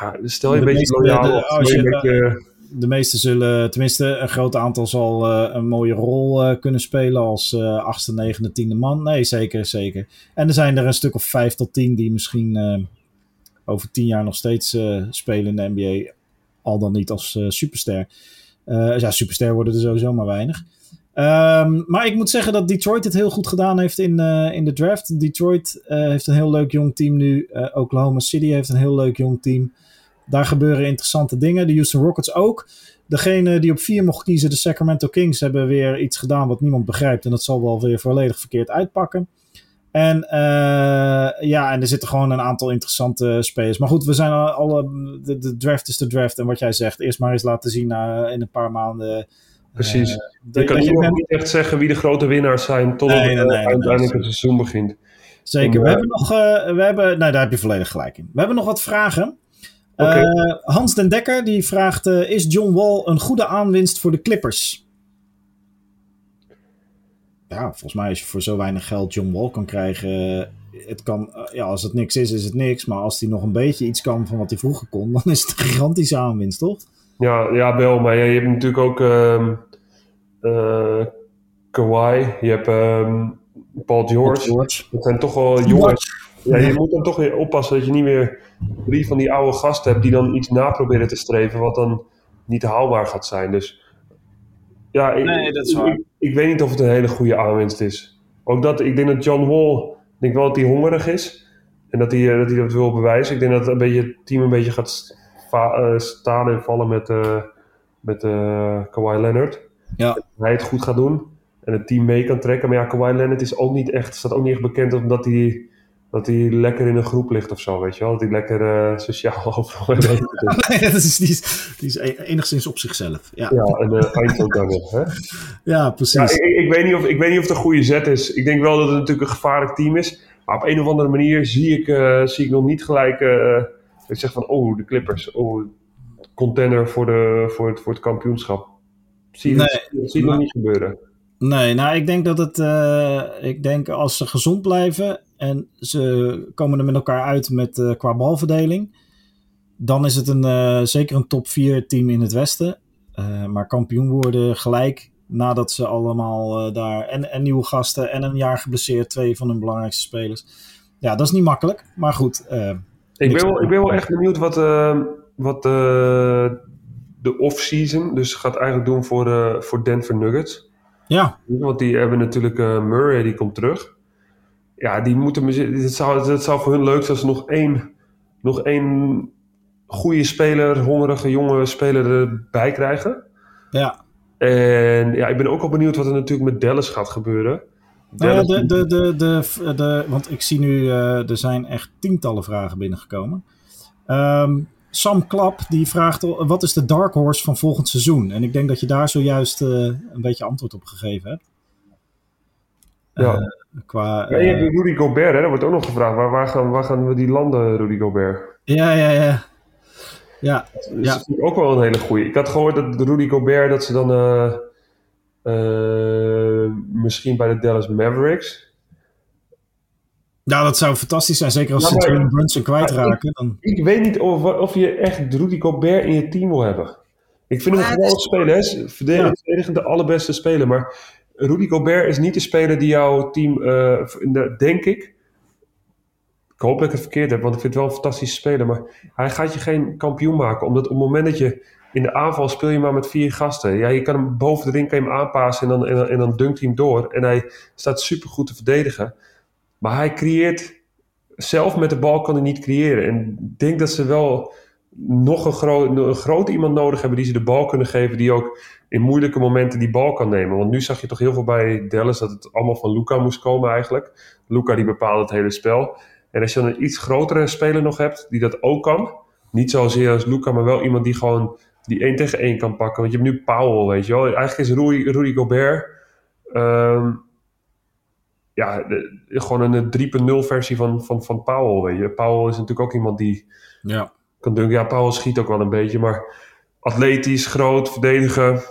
Ja, dus stel je De een beetje loyaal de- op. een beetje- De meeste zullen, tenminste een groot aantal zal eh, een mooie rol eh, kunnen spelen als eh achtste, negende, tiende man. Nee, zeker, zeker. En er zijn er een stuk of vijf tot tien die misschien eh, over tien jaar nog steeds eh, spelen in de NBA. Al dan niet als eh, superster. Eh, ja, superster worden er sowieso maar weinig. Ehm, maar ik moet zeggen dat Detroit het heel goed gedaan heeft in, eh, in de draft. Detroit heeft een heel leuk jong team nu. Oklahoma City heeft een heel leuk jong team. Daar gebeuren interessante dingen. De Houston Rockets ook. Degene die op vier mocht kiezen, de Sacramento Kings, hebben weer iets gedaan wat niemand begrijpt. En dat zal wel weer volledig verkeerd uitpakken. En eh, ja, en er zitten gewoon een aantal interessante spelers. Maar goed, we zijn al, alle, de, de draft is de draft. En wat jij zegt, eerst maar eens laten zien eh, in een paar maanden. Precies. eh, je kan je nog niet echt zeggen wie de grote winnaars zijn tot Nee, het nee, eh, nee, nee, uiteindelijk het seizoen begint. Zeker. En, We eh, hebben nog, eh, we hebben, nou daar heb je volledig gelijk in. We hebben nog wat vragen. Eh, Hans den Dekker die vraagt: eh, Is John Wall een goede aanwinst voor de Clippers? Ja, volgens mij als je voor zo weinig geld John Wall kan krijgen. eh, Het kan, eh, ja, als het niks is, is het niks. Maar als hij nog een beetje iets kan van wat hij vroeger kon, dan is het een gigantische aanwinst, toch? Ja, ja, wel. Maar ja, je hebt natuurlijk ook ehm eh, Kawhi. Je hebt ehm, Paul George. Dat zijn toch wel jongens. Ja, je moet dan toch weer oppassen dat je niet meer drie van die oude gasten hebt die dan iets naproberen te streven wat dan niet haalbaar gaat zijn. Dus ja, ik, Nee, dat is waar. Ik, ik weet niet of het een hele goede aanwinst is. Ook dat, ik denk dat John Wall, ik denk wel dat hij hongerig is en dat hij, eh, dat, hij dat wil bewijzen. Ik denk dat een beetje, het team een beetje gaat eh, staan en vallen met, eh met Kawhi Leonard. Ja. Dat hij het goed gaat doen en het team mee kan trekken. Maar ja, Kawhi Leonard is ook niet echt, staat ook niet echt bekend omdat hij, dat hij lekker in een groep ligt of zo, weet je wel. Dat hij lekker eh, sociaal overal. Nee, dat is, die, is, die is e- enigszins op zichzelf. Ja, ja. En uh, Eindhoven, hè. precies. Ja, ik, ik, weet niet of, ik weet niet of het een goede zet is. Ik denk wel dat het natuurlijk een gevaarlijk team is. Maar op een of andere manier zie ik, eh, zie ik nog niet gelijk... ik zeg van, oh, de Clippers. Oh, contender voor, de, voor, het, voor het kampioenschap. Zie je Nee. dat zie nog niet gebeuren. Nee, nou, ik denk dat het. ik denk als ze gezond blijven en ze komen er met elkaar uit met, eh, qua balverdeling. Dan is het een, eh, zeker een top 4 team in het Westen. Eh, maar kampioen worden gelijk nadat ze allemaal daar. En, en nieuwe gasten en een jaar geblesseerd, twee van hun belangrijkste spelers. Ja, dat is niet makkelijk. Maar goed. Ik ben, wel, ik ben wel echt benieuwd wat, wat de off-season dus gaat eigenlijk doen voor, voor Denver Nuggets. ja, Want die hebben natuurlijk Murray, die komt terug. Ja, die moeten... Het zou, het zou voor hun leuk zijn als ze nog één, nog één goede speler, hongerige jonge speler erbij krijgen. Ja. En ja, ik ben ook al benieuwd wat er natuurlijk met Dallas gaat gebeuren. Nou ja, de, de, de, de, de, want ik zie nu, eh, er zijn echt tientallen vragen binnengekomen. Ehm, Sam Klap die vraagt wat is de dark horse van volgend seizoen? En ik denk dat je daar zojuist eh, een beetje antwoord op gegeven hebt. Ja. Eh, qua, Ja, je eh, hebt Rudy Gobert, hè? dat wordt ook nog gevraagd. Waar, waar, gaan, waar gaan we die landen, Rudy Gobert? ja, ja, ja. Ja, Dus Ja. dat ik ook wel een hele goeie. Ik had gehoord dat Rudy Gobert, dat ze dan eh, eh, misschien bij de Dallas Mavericks. nou, dat zou fantastisch zijn. Zeker als Ja, ze Jalen Brunson kwijtraken. Dan... Ik weet niet of, of je echt Rudy Gobert in je team wil hebben. Ik vind hem Maar een het geweldig is- speler. Hij is verdedig- Ja. verdedigend de allerbeste speler. Maar Rudy Gobert is niet de speler die jouw team, eh, denk ik... Ik hoop dat ik het verkeerd heb, want ik vind het wel een fantastische speler. Maar hij gaat je geen kampioen maken. Omdat op het moment dat je in de aanval speel je maar met vier gasten. Ja, je kan hem boven de ring kan je hem aanpassen en dan, en, en dan dunkt hij hem door. En hij staat super goed te verdedigen. Maar hij creëert zelf met de bal kan hij niet creëren. En ik denk dat ze wel nog een, gro een iemand nodig hebben die ze de bal kunnen geven. Die ook in moeilijke momenten die bal kan nemen. Want nu zag je toch heel veel bij Dallas dat het allemaal van Luca moest komen eigenlijk. Luca die bepaalde het hele spel. En als je dan een iets grotere speler nog hebt die dat ook kan. Niet zozeer als Luca, maar wel iemand die gewoon die één tegen één kan pakken. Want je hebt nu Powell, weet je wel. Eigenlijk is Rudy, Rudy Gobert... ehm, ja, gewoon een 3.0 versie van, van, van Powell, weet je. Powell is natuurlijk ook iemand die Ja. Kan dunken. Ja, Powell schiet ook wel een beetje, maar atletisch, groot, verdedigen.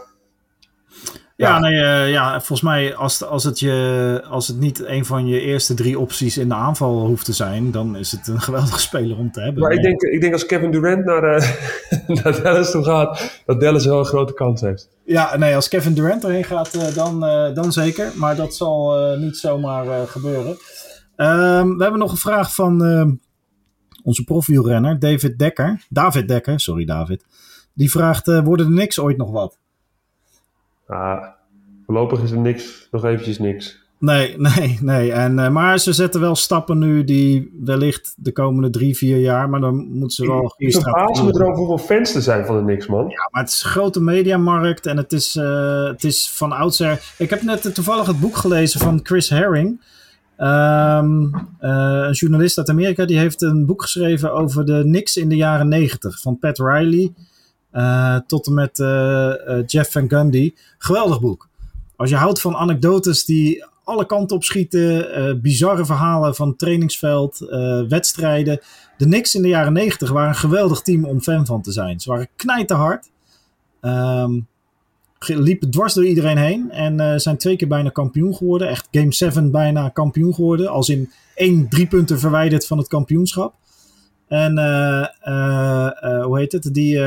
Ja, Ja. nee, eh, ja, volgens mij als, als, het je, als het niet een van je eerste drie opties in de aanval hoeft te zijn, dan is het een geweldige speler om te hebben. Maar ik denk, ik denk als Kevin Durant naar, eh, naar Dallas toe gaat, dat Dallas wel een grote kans heeft. Ja, nee, als Kevin Durant erheen gaat, eh, dan, dan zeker. Maar dat zal niet zomaar gebeuren. Ehm, we hebben nog een vraag van onze profielrenner, David Dekker. David Dekker, sorry David. Die vraagt, eh, worden er niks ooit nog wat? Ah, voorlopig is er niks, nog eventjes niks. Nee, nee, nee. En, eh, maar ze zetten wel stappen nu die wellicht de komende drie, vier jaar, maar dan moeten ze wel goede Ik verbaas me erover hoeveel fans er zijn van de niks, man. Ja, maar het is een grote mediamarkt en het is, eh, het is van oudsher. Ik heb net toevallig het boek gelezen van Chris Herring. Ehm, eh, een journalist uit Amerika. Die heeft een boek geschreven over de Knicks in de jaren negentig. Van Pat Riley eh, tot en met eh, Jeff Van Gundy. Geweldig boek. Als je houdt van anekdotes die alle kanten op schieten. bizarre verhalen van trainingsveld, wedstrijden. De Knicks in de jaren 90 waren een geweldig team om fan van te zijn. Ze waren knijterhard. Ehm liepen dwars door iedereen heen. En eh, zijn twee keer bijna kampioen geworden. Echt Game 7 bijna kampioen geworden. Als in één drie punten verwijderd van het kampioenschap. En eh, eh, hoe heet het? Die,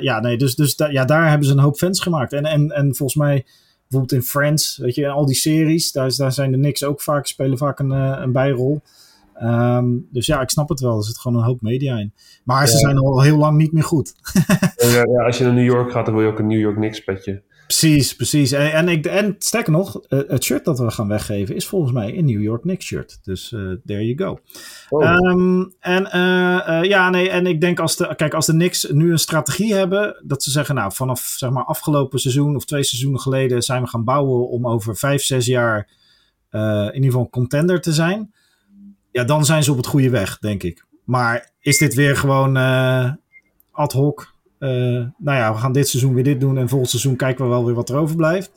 ja, nee, dus, dus da- ja, daar hebben ze een hoop fans gemaakt. En, en, en volgens mij, bijvoorbeeld in Friends, weet je, al die series, daar, daar zijn de Knicks ook vaak, spelen vaak een, een bijrol. Ehm, dus ja, ik snap het wel. Er zit gewoon een hoop media in. Maar ze Ja. zijn al heel lang niet meer goed. Ja, ja, als je naar New York gaat, dan wil je ook een New York Knicks petje. Precies, precies. En, en, ik, en sterker nog, eh, het shirt dat we gaan weggeven is volgens mij een New York Knicks shirt. Dus eh there you go. Oh. Ehm, en eh, ja, nee, en ik denk als de, kijk, als de Knicks nu een strategie hebben, dat ze zeggen, nou, vanaf zeg maar afgelopen seizoen of twee seizoenen geleden zijn we gaan bouwen om over vijf, zes jaar in ieder geval een contender te zijn. Ja, dan zijn ze op het goede weg, denk ik. Maar is dit weer gewoon eh, ad hoc? Eh, nou ja, we gaan dit seizoen weer dit doen en volgend seizoen kijken we wel weer wat er overblijft.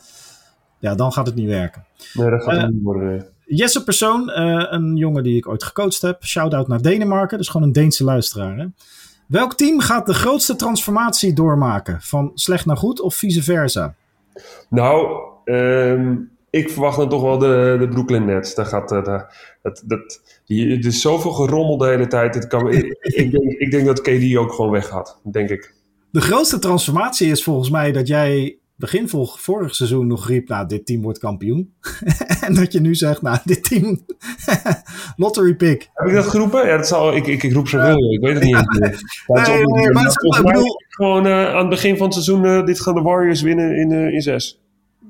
Ja, dan gaat het niet werken. nee, dat gaat eh, het niet worden. Jesse Persoon, een jongen die ik ooit gecoacht heb. Shout-out naar Denemarken, dus gewoon een Deense luisteraar. Hè? Welk team gaat de grootste transformatie doormaken? Van slecht naar goed of vice versa? Nou, ehm, ik verwacht dan toch wel de, de Brooklyn Nets. Daar gaat, eh, daar- dat, dat, hier- er is zoveel gerommel de hele tijd. Het kan, ik, ik, denk, ik denk dat KD ook gewoon weggaat, denk ik. De grootste transformatie is volgens mij dat jij begin vorig seizoen nog riep, nou, dit team wordt kampioen. en dat je nu zegt, nou, dit team, lottery pick. Heb ik dat geroepen? Ja, dat zal, ik, ik, ik roep zoveel. Ik weet het niet is Nee, nee, maar bedoel- gewoon eh, aan het begin van het seizoen... eh, dit gaan de Warriors winnen in, in zes.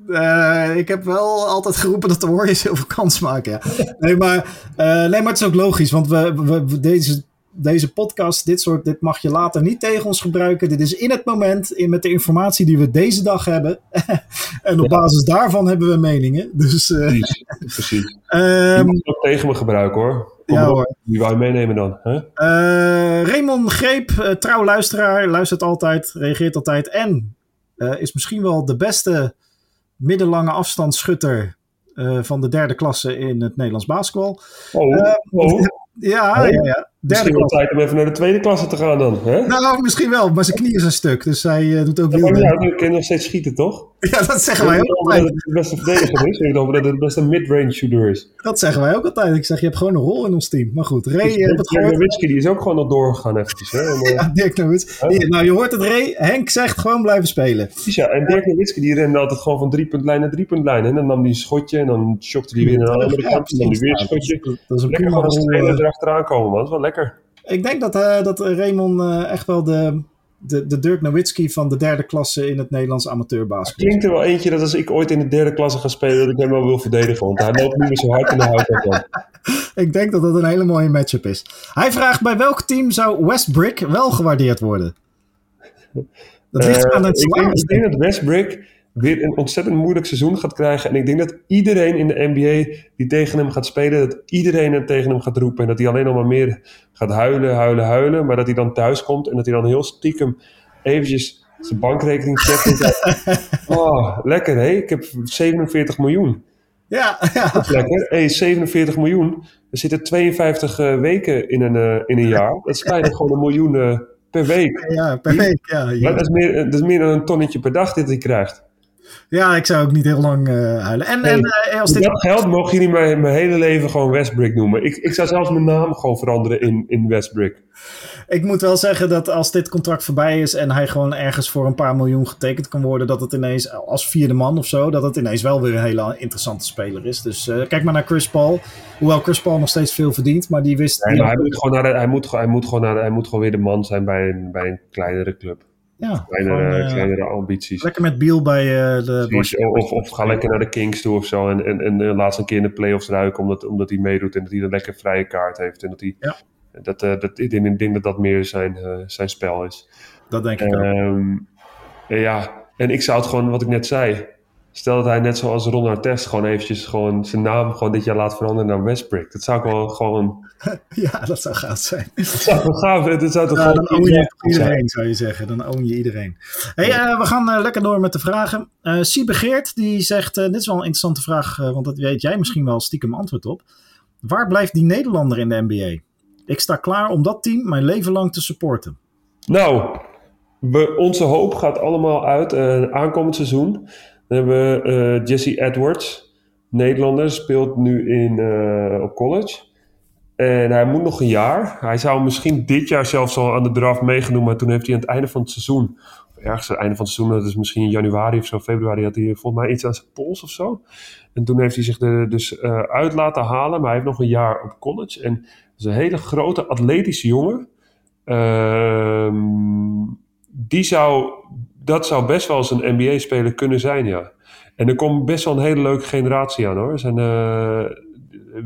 Eh, ik heb wel altijd geroepen dat de Warriors heel veel kans maken. Ja. Nee, maar, eh, nee, maar het is ook logisch. Want we, we, we- deze, deze podcast, dit soort, dit mag je later niet tegen ons gebruiken. Dit is in het moment, in, met de informatie die we deze dag hebben. en op basis daarvan hebben we meningen. Dus, uh, precies. precies. Um, je ook tegen me gebruiken hoor. Kom ja hoor. Wie wou je meenemen dan? Uh, Raymond Greep, trouw luisteraar, luistert altijd, reageert altijd. En is misschien wel de beste middellange afstandsschutter van de derde klasse in het Nederlands basketbal. Oh, oh. Ja, ja, ja. Derde Misschien wel tijd om even naar de tweede klasse te gaan dan. Hè? Nou, misschien wel, maar zijn knie is een stuk. Dus hij uh, doet ook heel Ja, hij kan nog steeds schieten, toch? Ja, dat zeggen wij ook altijd. Dat het de beste verdediger is. Ik dat het de beste mid-range shooter is. Dat zeggen wij ook altijd. Ik zeg, je hebt gewoon een rol in ons team. Maar goed, Ray... Dus, uh, Dirk Nowitzki, die is ook gewoon nog doorgegaan eventjes. Hè? En, uh, ja, Dirk Nowitzki. Nou, je hoort het, Ray. Henk zegt gewoon blijven spelen. Ja, en Dirk Nowitzki, die rende altijd gewoon van driepuntlijn naar driepuntlijn. En dan nam hij een schotje en dan shockte hij weer naar de andere kant. En dan weer een schotje. Dat is een lekker gewoon als erachteraan komen, man. Dat is wel lekker. Ik denk dat, uh, dat Raymond uh, echt wel de, de, de Dirk Nowitzki van de derde klasse in het Nederlands amateurbasketbal. Klinkt er wel eentje dat als ik ooit in de derde klasse ga spelen, dat ik hem wel wil verdedigen. Want hij loopt niet meer zo hard in de hout. ik denk dat dat een hele mooie matchup is. Hij vraagt bij welk team zou Westbrick wel gewaardeerd worden? Dat ligt uh, aan het ik denk, ik denk dat Westbrick weer een ontzettend moeilijk seizoen gaat krijgen. En ik denk dat iedereen in de NBA die tegen hem gaat spelen, dat iedereen het tegen hem gaat roepen. En dat hij alleen nog maar meer gaat huilen, huilen, huilen. Maar dat hij dan thuis komt en dat hij dan heel stiekem eventjes zijn bankrekening checkt. En zegt, oh, lekker hé, ik heb 47 miljoen. Ja, ja. Dat is lekker. Hey, 47 miljoen. Er zitten 52 uh, weken in een, uh, in een jaar. Dat is bijna gewoon een miljoen uh, per week. Ja, per week. Ja, ja. Dat, is meer, dat is meer dan een tonnetje per dag dit hij krijgt. Ja, ik zou ook niet heel lang uh, huilen. En, en uh, als dit... dat geld mogen jullie mijn, mijn hele leven gewoon Westbrick noemen. Ik, ik zou zelfs mijn naam gewoon veranderen in, in Westbrick. Ik moet wel zeggen dat als dit contract voorbij is en hij gewoon ergens voor een paar miljoen getekend kan worden, dat het ineens als vierde man of zo, dat het ineens wel weer een hele interessante speler is. Dus uh, kijk maar naar Chris Paul. Hoewel Chris Paul nog steeds veel verdient, maar die wist. Nee, maar hij, moet gewoon naar de, hij, moet, hij, moet gewoon naar hij moet gewoon weer de man zijn bij een, bij een kleinere club. Ja, kleinere, gewoon, uh, kleinere ambities. Lekker met Biel bij uh, de... Precies, of, of ga lekker naar de Kings toe of zo. En, en, en uh, laat een keer in de playoffs ruiken omdat, omdat hij meedoet. En dat hij een lekker vrije kaart heeft. En dat hij... Ja. Dat, dat, ik denk dat dat meer zijn, zijn spel is. Dat denk ik um, ook. Ja, en ik zou het gewoon, wat ik net zei... Stel dat hij net zoals Ron Artest gewoon eventjes gewoon zijn naam gewoon dit jaar laat veranderen naar Westbrick. Dat zou ik wel gewoon... ja, dat zou gaaf zijn. Dat zou wel gaaf Dat zou toch ja, dan own je iedereen, zou je zeggen. Dan own je iedereen. Hey, uh, we gaan uh, lekker door met de vragen. Uh, Siebe Geert, die zegt, dit is wel een interessante vraag, want dat weet jij misschien wel stiekem antwoord op. Waar blijft die Nederlander in de NBA? Ik sta klaar om dat team mijn leven lang te supporten. Nou, we, onze hoop gaat allemaal uit aankomend seizoen dan hebben we uh, Jesse Edwards, Nederlander, speelt nu in, uh, op college. En hij moet nog een jaar. Hij zou misschien dit jaar zelfs al aan de draft meegenomen, maar toen heeft hij aan het einde van het seizoen, of ergens aan het einde van het seizoen, dat is misschien in januari of zo, februari, had hij volgens mij iets aan zijn pols of zo. En toen heeft hij zich er dus uh, uit laten halen, maar hij heeft nog een jaar op college. En dat is een hele grote atletische jongen. Uh, die zou dat zou best wel eens een NBA-speler kunnen zijn, ja. En er komt best wel een hele leuke generatie aan, hoor. Er zijn, uh,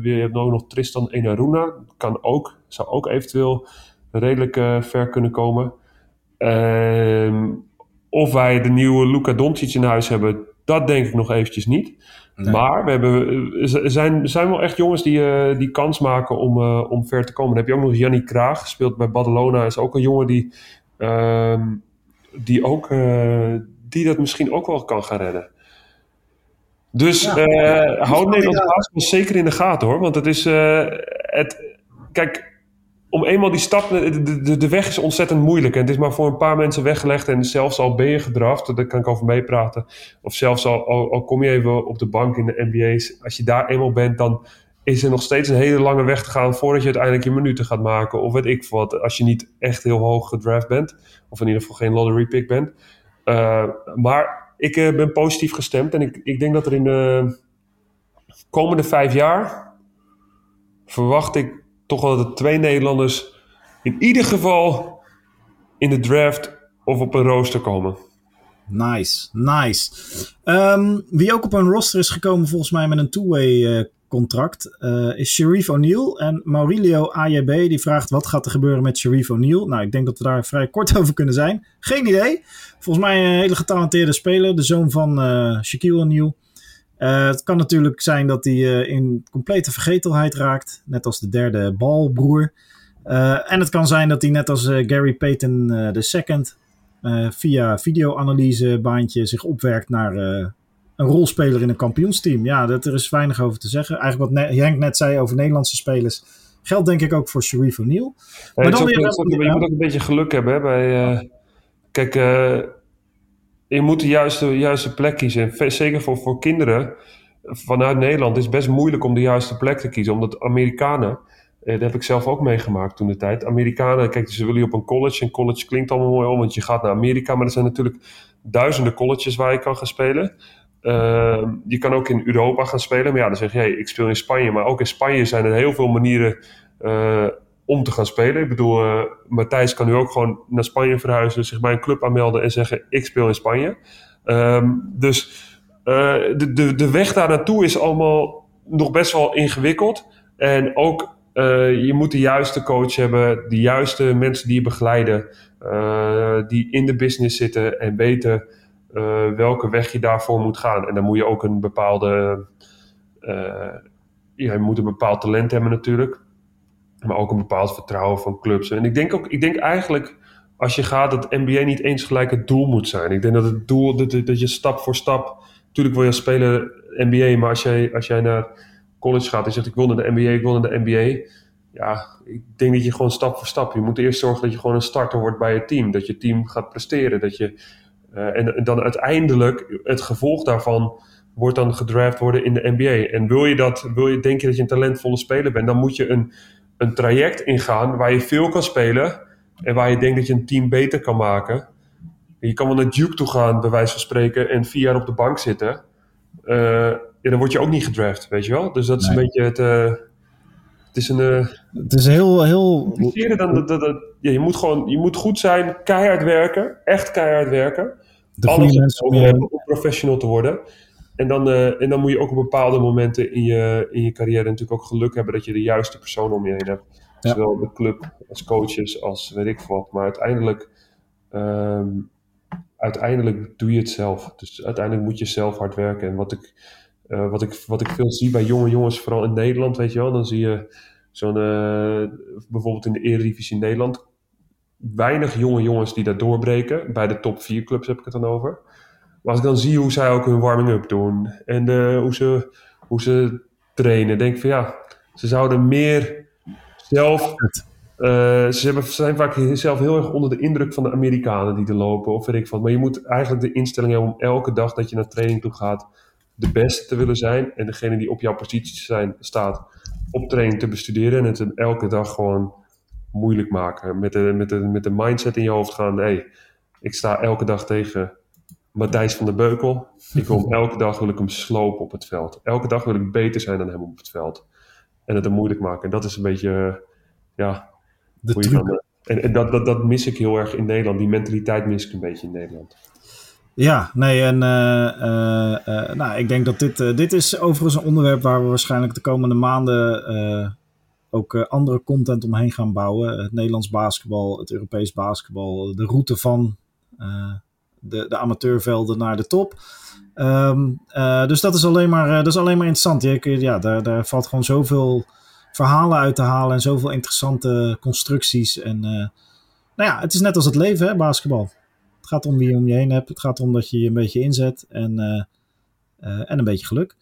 je hebt ook nog Tristan Enaruna. Kan ook, zou ook eventueel redelijk uh, ver kunnen komen. Uh, of wij de nieuwe Luca Doncic in huis hebben, dat denk ik nog eventjes niet. Nee. Maar we hebben, er zijn, zijn wel echt jongens die, uh, die kans maken om, uh, om ver te komen. Dan heb je ook nog Jannie Kraag, speelt bij Badalona. Is ook een jongen die ehm, die, ook, uh, die dat misschien ook wel kan gaan redden. Dus ja, uh, houd Nederlands basketbal zeker in de gaten hoor. Want het is. Uh, het, kijk, om eenmaal die stap. De, de, de, weg is ontzettend moeilijk. En het is maar voor een paar mensen weggelegd. En zelfs al ben je gedraft, daar kan ik over meepraten. Of zelfs al, al, al, kom je even op de bank in de NBA's. Als je daar eenmaal bent, dan is er nog steeds een hele lange weg te gaan voordat je uiteindelijk je minuten gaat maken. Of weet ik wat, als je niet echt heel hoog gedraft bent. Of in ieder geval geen lottery pick bent. Uh, maar ik uh, ben positief gestemd. En ik, ik denk dat er in de komende vijf jaar verwacht ik toch wel dat er twee Nederlanders in ieder geval in de draft of op een rooster komen. Nice, nice. Um, wie ook op een roster is gekomen volgens mij met een two-way uh, contract is Sharif O'Neal. En Maurilio AJB die vraagt wat gaat er gebeuren met Sharif O'Neal. Nou, ik denk dat we daar vrij kort over kunnen zijn. Geen idee. Volgens mij een hele getalenteerde speler. De zoon van Shaquille O'Neal. het kan natuurlijk zijn dat hij in complete vergetelheid raakt. Net als de derde balbroer. en het kan zijn dat hij net als Gary Payton II via videoanalysebaantje zich opwerkt naar een rolspeler in een kampioensteam. Ja, dat, er is weinig over te zeggen. Eigenlijk wat Henk net zei over Nederlandse spelers. Geldt denk ik ook voor Sharif O'Neal. maar dan weer, je moet ook een beetje geluk hebben. Hè, bij, uh, kijk, uh, je moet de juiste, juiste plek kiezen. Zeker voor, voor kinderen vanuit Nederland is het best moeilijk om de juiste plek te kiezen. Omdat Amerikanen, eh, dat heb ik zelf ook meegemaakt toen de tijd. Amerikanen, kijk, ze willen je op een college. En college klinkt allemaal mooi om, want je gaat naar Amerika. Maar er zijn natuurlijk duizenden colleges waar je kan gaan spelen. Uh, je kan ook in Europa gaan spelen. Maar ja, dan zeg je, hey, ik speel in Spanje. Maar ook in Spanje zijn er heel veel manieren uh, om te gaan spelen. Ik bedoel, uh, Matthijs kan nu ook gewoon naar Spanje verhuizen, zich bij een club aanmelden en zeggen, ik speel in Spanje. Um, dus uh, de, de, de weg daar naartoe is allemaal nog best wel ingewikkeld. En ook je moet de juiste coach hebben, de juiste mensen die je begeleiden, die in de business zitten en weten welke weg je daarvoor moet gaan. En dan moet je ook een bepaalde. Ja, je moet een bepaald talent hebben natuurlijk. Maar ook een bepaald vertrouwen van clubs. En ik denk ook, ik denk eigenlijk als je gaat dat NBA niet eens gelijk het doel moet zijn. Ik denk dat het doel, dat, dat je stap voor stap. Natuurlijk wil je spelen NBA, maar als jij, als jij naar college gaat en zegt ik wil naar de NBA, ik wil naar de NBA. Ja, ik denk dat je gewoon stap voor stap. Je moet eerst zorgen dat je gewoon een starter wordt bij je team. Dat je team gaat presteren. Dat je uh, en, dan uiteindelijk, het gevolg daarvan wordt dan gedraft worden in de NBA. En wil je dat, wil je, denk je dat je een talentvolle speler bent, dan moet je een, een traject ingaan waar je veel kan spelen en waar je denkt dat je een team beter kan maken. Je kan wel naar Duke toe gaan, bij wijze van spreken, en vier jaar op de bank zitten. Uh, ja, dan word je ook niet gedraft, weet je wel? Dus dat is een beetje het. Uh, het is een. Uh, het is heel. heel... Dan, dat, dat, dat, ja, je moet gewoon je moet goed zijn, keihard werken, echt keihard werken de goede mensen om, je... om professional te worden. En dan, uh, en dan moet je ook op bepaalde momenten in je, in je carrière natuurlijk ook geluk hebben dat je de juiste persoon om je heen hebt. Zowel de club als coaches als weet ik wat. Maar uiteindelijk, um, uiteindelijk doe je het zelf. Dus uiteindelijk moet je zelf hard werken. En wat ik, uh, wat ik, wat ik veel zie bij jonge jongens, vooral in Nederland, weet je wel, dan zie je zo'n, uh, bijvoorbeeld in de Eredivisie in Nederland, weinig jonge jongens die daar doorbreken. Bij de top 4 clubs heb ik het dan over. Maar als ik dan zie hoe zij ook hun warming-up doen en uh, hoe, ze, hoe ze trainen, denk ik van ja, ze zouden meer zelf. Uh, ze hebben, zijn vaak zelf heel erg onder de indruk van de Amerikanen die er lopen, of weet ik wat. Maar je moet eigenlijk de instelling hebben om elke dag dat je naar training toe gaat, de beste te willen zijn. En degene die op jouw positie zijn, staat, op training te bestuderen. En het elke dag gewoon moeilijk maken. Met de, met de, met de mindset in je hoofd gaan. Hey, ik sta elke dag tegen Matthijs van der Beukel. Ik wil hem, elke dag wil ik hem slopen op het veld. Elke dag wil ik beter zijn dan hem op het veld. En het hem moeilijk maken. En dat is een beetje, ja... De hoe je dan, en, en dat, dat, dat mis ik heel erg in Nederland. Die mentaliteit mis ik een beetje in Nederland. Ja, nee, en uh, uh, uh, nou, ik denk dat dit, dit is overigens een onderwerp waar we waarschijnlijk de komende maanden ook uh, andere content omheen gaan bouwen. Het Nederlands basketbal, het Europees basketbal, de route van uh, de, de amateurvelden naar de top. Uh, dus dat is alleen maar, dat is alleen maar interessant. Je, ja, daar, daar valt gewoon zoveel verhalen uit te halen en zoveel interessante constructies. En nou ja, het is net als het leven, hè, basketbal. Het gaat om wie je om je heen hebt. Het gaat om dat je je een beetje inzet en, en een beetje geluk.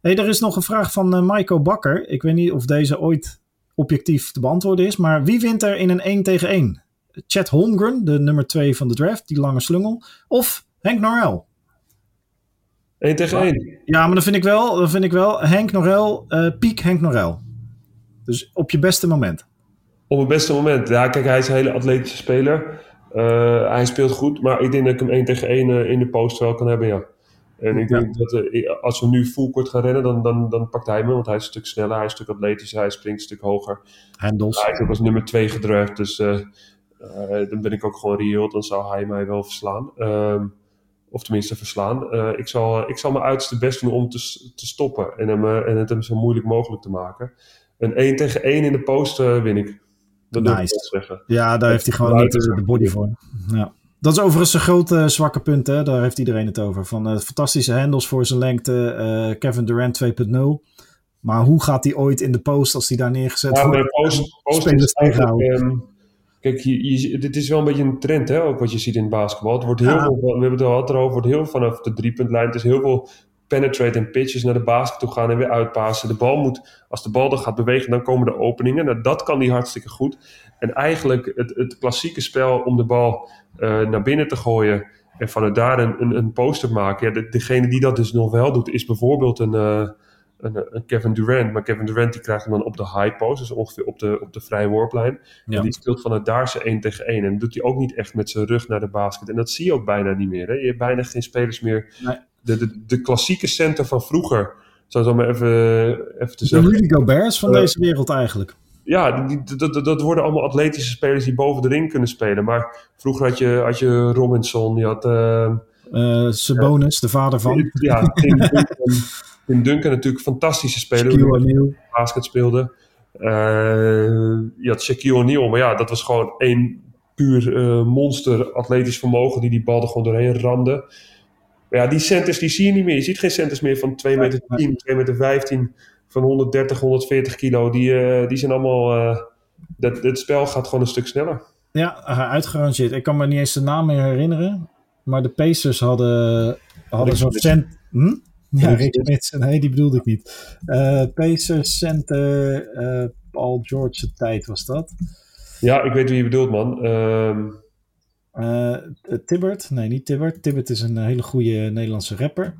Hey, er is nog een vraag van Maiko Bakker. Ik weet niet of deze ooit objectief te beantwoorden is. Maar wie wint er in een 1 tegen 1? Chad Holmgren, de nummer 2 van de draft, die lange slungel. Of Henk Norrell? 1 tegen 1. Ja, maar dan vind ik wel, dan vind ik wel Henk Norrell, uh, piek Henk Norrell. Dus op je beste moment. Op het beste moment. Ja, kijk, hij is een hele atletische speler. Uh, hij speelt goed, maar ik denk dat ik hem 1 tegen 1 uh, in de post wel kan hebben, ja. En ik denk dat uh, als we nu full gaan rennen, dan, dan, dan pakt hij me. Want hij is een stuk sneller, hij is een stuk atletischer, hij springt een stuk hoger. Handels. Hij is ook als nummer 2 gedraft, dus uh, uh, dan ben ik ook gewoon reëel. Dan zou hij mij wel verslaan. Um, Of tenminste verslaan. ik, zal, ik zal mijn uiterste best doen om te, te stoppen. En, hem, en het hem zo moeilijk mogelijk te maken. Een 1 tegen 1 in de post win ik. Dat nice. ik zeggen. Ja, daar heeft hij gewoon niet de, body voor. Ja. Dat is overigens een grote zwakke punt, hè? daar heeft iedereen het over. Van uh, fantastische handles voor zijn lengte, uh, Kevin Durant 2.0. Maar hoe gaat hij ooit in de post als hij daar neergezet ja, wordt? Ja, post, post is um, Kijk, je, dit is wel een beetje een trend, hè, ook wat je ziet in het basketbal. Het wordt heel veel, we hebben het al erover, wordt heel vanaf de driepuntlijn. Het is heel veel penetrate en pitches naar de basket toe gaan en weer uitpassen. De bal moet, als de bal dan gaat bewegen, dan komen de openingen. Nou, dat kan hij hartstikke goed. En eigenlijk het, het klassieke spel om de bal uh, naar binnen te gooien en vanuit daar een, een, een poster maken. Ja, de, degene die dat dus nog wel doet, is bijvoorbeeld een, uh, een, een, Kevin Durant. Maar Kevin Durant die krijgt hem dan op de high post, dus ongeveer op de, op de vrije worplijn. Ja. En die speelt vanuit daar zijn 1 tegen 1. En dat doet hij ook niet echt met zijn rug naar de basket. En dat zie je ook bijna niet meer. Hè? Je hebt bijna geen spelers meer. Nee. De, de, de klassieke center van vroeger, zo maar even, even te zeggen. De Rudy Gobert's van uh, deze wereld eigenlijk ja, die, dat, dat worden allemaal atletische spelers die boven de ring kunnen spelen. Maar vroeger had je, had je Robinson, je had... Uh, uh, Sabonis, de vader van. Ja, Tim Duncan, Tim Duncan natuurlijk fantastische speler. Shaquille O'Neal. Basket speelde. Uh, je had Shaquille O'Neal, maar ja, dat was gewoon één puur monster atletisch vermogen die die bal er gewoon doorheen ramde. Maar ja, die centers die zie je niet meer. Je ziet geen centers meer van 2 meter 10, 2 meter 15 van 130, 140 kilo, die, uh, die zijn allemaal. Uh, dat, het spel gaat gewoon een stuk sneller. Ja, uitgerangeerd. Ik kan me niet eens de naam meer herinneren. Maar de Pacers hadden, hadden zo'n cent. Hm? Ja, Rick. Nee, die bedoelde ik niet. Uh, Pacers center Paul George's tijd was dat. Ja, ik weet wie je bedoelt, man. Uh, Tibbert. Nee, niet Tibbert. Tibbert is een hele goede Nederlandse rapper.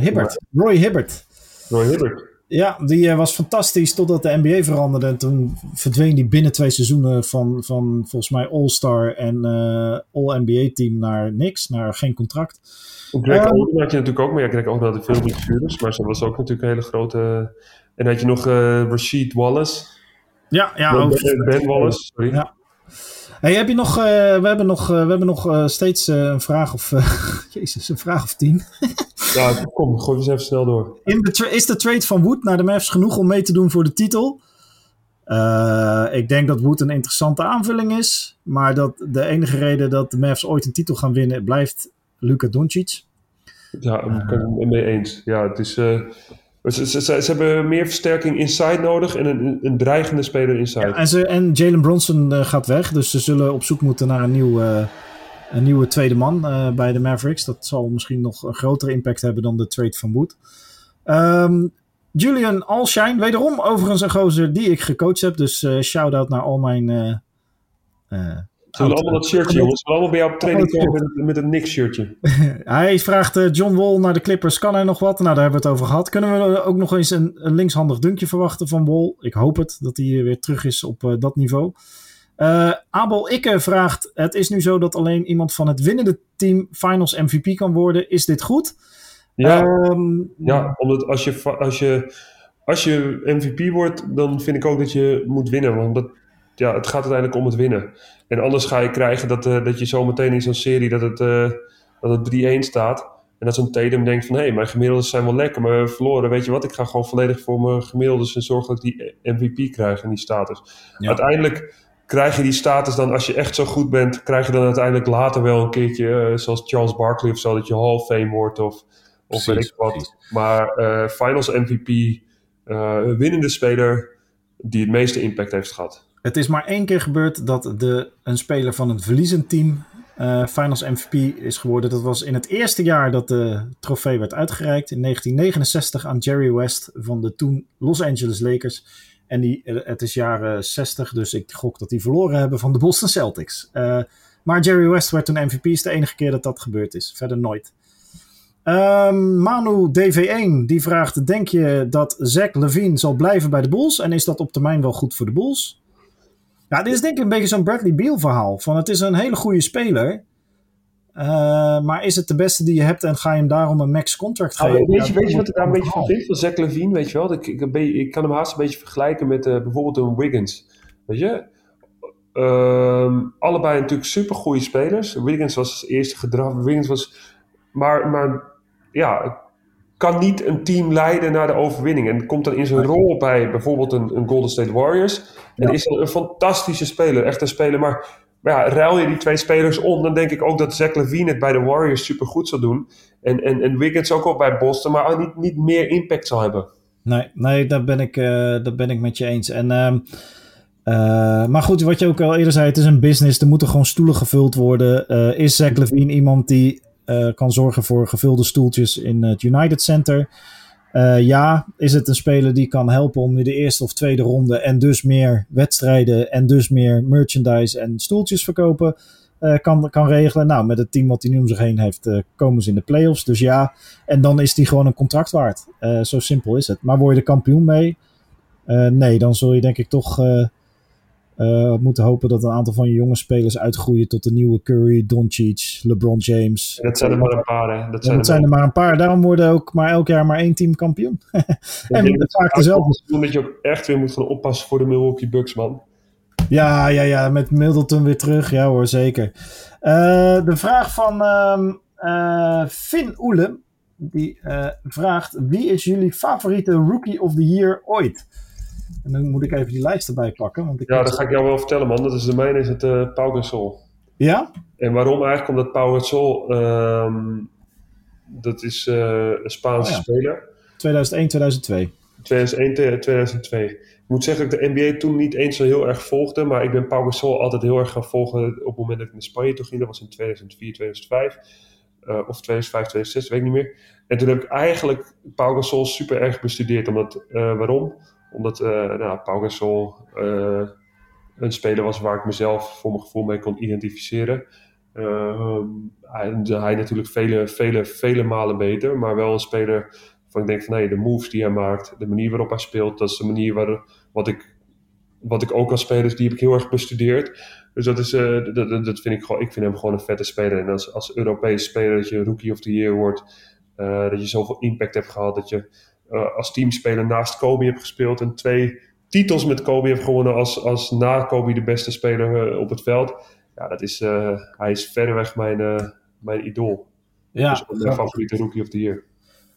Hibbert. Roy Hibbert. Roy Hibbert. Ja, die was fantastisch totdat de NBA veranderde. En toen verdween die binnen twee seizoenen van, van volgens mij All-Star en uh, All-NBA-team naar niks, naar geen contract. Greg um, Oden had je natuurlijk ook, maar ja, Greg Oden had veel niet maar ze was ook natuurlijk een hele grote... En had je nog uh, Rashid Wallace. Ja, ja. Ben, ben, ben Wallace, sorry. Ja. Hey, heb je nog, uh, we hebben nog, uh, we hebben nog uh, steeds een vraag of, jezus, een vraag of tien. ja, kom, gooi eens even snel door. In de is de trade van Wood naar de Mavs genoeg om mee te doen voor de titel? ik denk dat Wood een interessante aanvulling is, maar dat de enige reden dat de Mavs ooit een titel gaan winnen blijft Luka Doncic. Ja, ik ben het mee eens. Ja, het is ze, ze, ze, hebben meer versterking inside nodig en een, een dreigende speler inside. En, en Jalen Bronson uh, gaat weg, dus ze zullen op zoek moeten naar een, nieuw, uh, een nieuwe tweede man uh, bij de Mavericks. Dat zal misschien nog een grotere impact hebben dan de trade van Wood. Um, Julian Alshine, wederom overigens een gozer die ik gecoacht heb. Dus shout-out naar al mijn ze willen allemaal dat shirtje, jongens. Ze willen allemaal bij jou op training komen met, met een Knicks-shirtje. hij vraagt uh, John Wall naar de Clippers. Kan hij nog wat? Nou, daar hebben we het over gehad. Kunnen we ook nog eens een, een linkshandig dunkje verwachten van Wall? Ik hoop het, dat hij weer terug is op uh, dat niveau. Uh, Abel Ikke vraagt: Het is nu zo dat alleen iemand van het winnende team Finals MVP kan worden. Is dit goed? Ja, um, ja omdat als je, als, je, als je MVP wordt, dan vind ik ook dat je moet winnen. Want dat, ja, het gaat uiteindelijk om het winnen. En anders ga je krijgen dat, uh, dat je zometeen in zo'n serie dat het, uh, dat het 3-1 staat. En dat zo'n Tatum denkt van, hé, hey, mijn gemiddeldes zijn wel lekker, maar we verloren. Weet je wat, ik ga gewoon volledig voor mijn gemiddeldes en zorgen dat ik die MVP krijg en die status. Uiteindelijk krijg je die status dan, als je echt zo goed bent, krijg je dan uiteindelijk later wel een keertje, uh, zoals Charles Barkley of zo, dat je Hall of Fame wordt of, of weet ik wat. Maar Finals MVP, winnende speler die het meeste impact heeft gehad. Het is maar één keer gebeurd dat de, een speler van een verliezend team uh, Finals MVP is geworden. Dat was in het eerste jaar dat de trofee werd uitgereikt. In 1969 aan Jerry West van de toen Los Angeles Lakers. En die, eh, het is jaren 60, dus ik gok dat die verloren hebben van de Boston Celtics. Uh, maar Jerry West werd toen MVP. is de enige keer dat dat gebeurd is. Verder nooit. Um, Manu DV1 die vraagt: Denk je dat Zach Levine zal blijven bij de Bulls? En is dat op termijn wel goed voor de Bulls? Ja, dit is denk ik een beetje zo'n Bradley Beal verhaal. Van het is een hele goede speler. Uh, maar is het de beste die je hebt en ga je hem daarom een max contract nou, geven? weet, je, weet je wat ik daar een beetje van vind? Van Zach Levine, weet je wel? Ik, ik, ik kan hem haast een beetje vergelijken met uh, bijvoorbeeld een Wiggins. Weet je? Ehm, allebei natuurlijk super goede spelers. Wiggins was als eerste gedraft. Wiggins was. Maar, maar ja, kan niet een team leiden naar de overwinning. En komt dan in zijn rol bij bijvoorbeeld een, een Golden State Warriors. En is een, een fantastische speler, echt een speler. Maar, maar ja, ruil je die twee spelers om, dan denk ik ook dat Zach Levine het bij de Warriors super goed zal doen. En, en, en Wiggins ook al bij Boston, maar niet, niet meer impact zal hebben. Nee, nee daar, ben ik, uh, daar ben ik met je eens. En, uh, uh, maar goed, wat je ook al eerder zei, het is een business. Er moeten gewoon stoelen gevuld worden. Uh, is Zach Levine iemand die kan zorgen voor gevulde stoeltjes in het United Center? ja, is het een speler die kan helpen om nu de eerste of tweede ronde en dus meer wedstrijden en dus meer merchandise en stoeltjes verkopen? Uh, kan, kan regelen. Nou, met het team wat hij nu om zich heen heeft, komen ze in de playoffs. Dus ja, en dan is hij gewoon een contract waard. Zo simpel is het. Maar word je de kampioen mee? nee, dan zul je denk ik toch moeten hopen dat een aantal van je jonge spelers uitgroeien tot de nieuwe Curry, Doncic, LeBron James. Dat zijn er maar een paar, hè? Dat zijn, dat er, zijn er maar een paar. Daarom worden ook maar elk jaar maar één team kampioen. en vaak dezelfde. Dat je ook echt weer moet gaan oppassen voor de Milwaukee Bucks, man. Ja, ja, ja, met Middleton weer terug. Ja hoor, zeker. Uh, de vraag van um, uh, Finn. Die uh, vraagt, wie is jullie favoriete Rookie of the Year ooit? En dan moet ik even die lijst erbij pakken. Want ik ja, dat ga ik jou wel vertellen man. Dat is de mijne is het uh, Pau Gasol. Ja? En waarom eigenlijk? Omdat Pau Gasol, um, dat is een Spaanse oh, ja. speler. 2001, 2002. 2001, 2002. Ik moet zeggen dat ik de NBA toen niet eens zo heel erg volgde, maar ik ben Pau Gasol altijd heel erg gaan volgen op het moment dat ik naar Spanje toe ging. Dat was in 2004, 2005. Uh, of 2005, 2006, weet ik niet meer. En toen heb ik eigenlijk Pau Gasol super erg bestudeerd. Omdat, uh, waarom? Omdat uh, nou, Pau Gasol een speler was waar ik mezelf voor mijn gevoel mee kon identificeren. hij, hij natuurlijk vele, vele, vele malen beter, maar wel een speler van ik denk van nee, de moves die hij maakt, de manier waarop hij speelt, dat is de manier waar, wat, ik, wat ik ook als speler, die heb ik heel erg bestudeerd. Dus dat is, dat, dat vind ik gewoon, ik vind hem gewoon een vette speler. En als, als Europees speler dat je rookie of the year wordt, dat je zoveel impact hebt gehad, dat je uh, als teamspeler naast Kobe hebt gespeeld en twee titels met Kobe hebt gewonnen als, als na Kobe de beste speler op het veld. Ja, dat is, hij is verreweg mijn, mijn idool. Ja, dus mijn favoriete rookie of the year.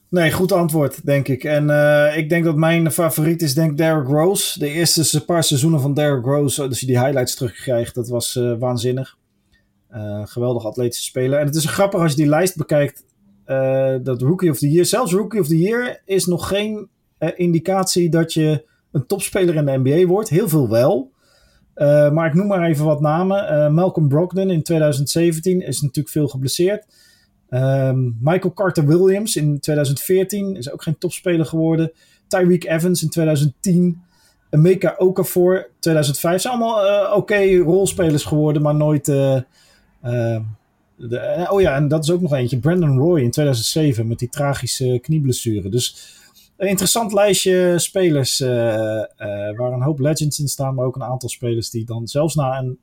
Nee, goed antwoord, denk ik. En uh, ik denk dat mijn favoriet is, denk Derrick Rose. De eerste paar seizoenen van Derrick Rose, als je die highlights terugkrijgt, dat was uh, waanzinnig. Uh, geweldig atletische speler. En het is grappig als je die lijst bekijkt, dat Rookie of the Year, zelfs Rookie of the Year, is nog geen indicatie dat je een topspeler in de NBA wordt. Heel veel wel. maar ik noem maar even wat namen. Malcolm Brogdon in 2017 is natuurlijk veel geblesseerd. Um, Michael Carter Williams in 2014 is ook geen topspeler geworden. Tyreek Evans in 2010. Emeka Okafor 2005 zijn allemaal oké rolspelers geworden, maar nooit. Uh, uh, de, oh ja, en dat is ook nog eentje. Brandon Roy in 2007 met die tragische knieblessure. Dus een interessant lijstje spelers waar een hoop legends in staan, maar ook een aantal spelers die dan zelfs na een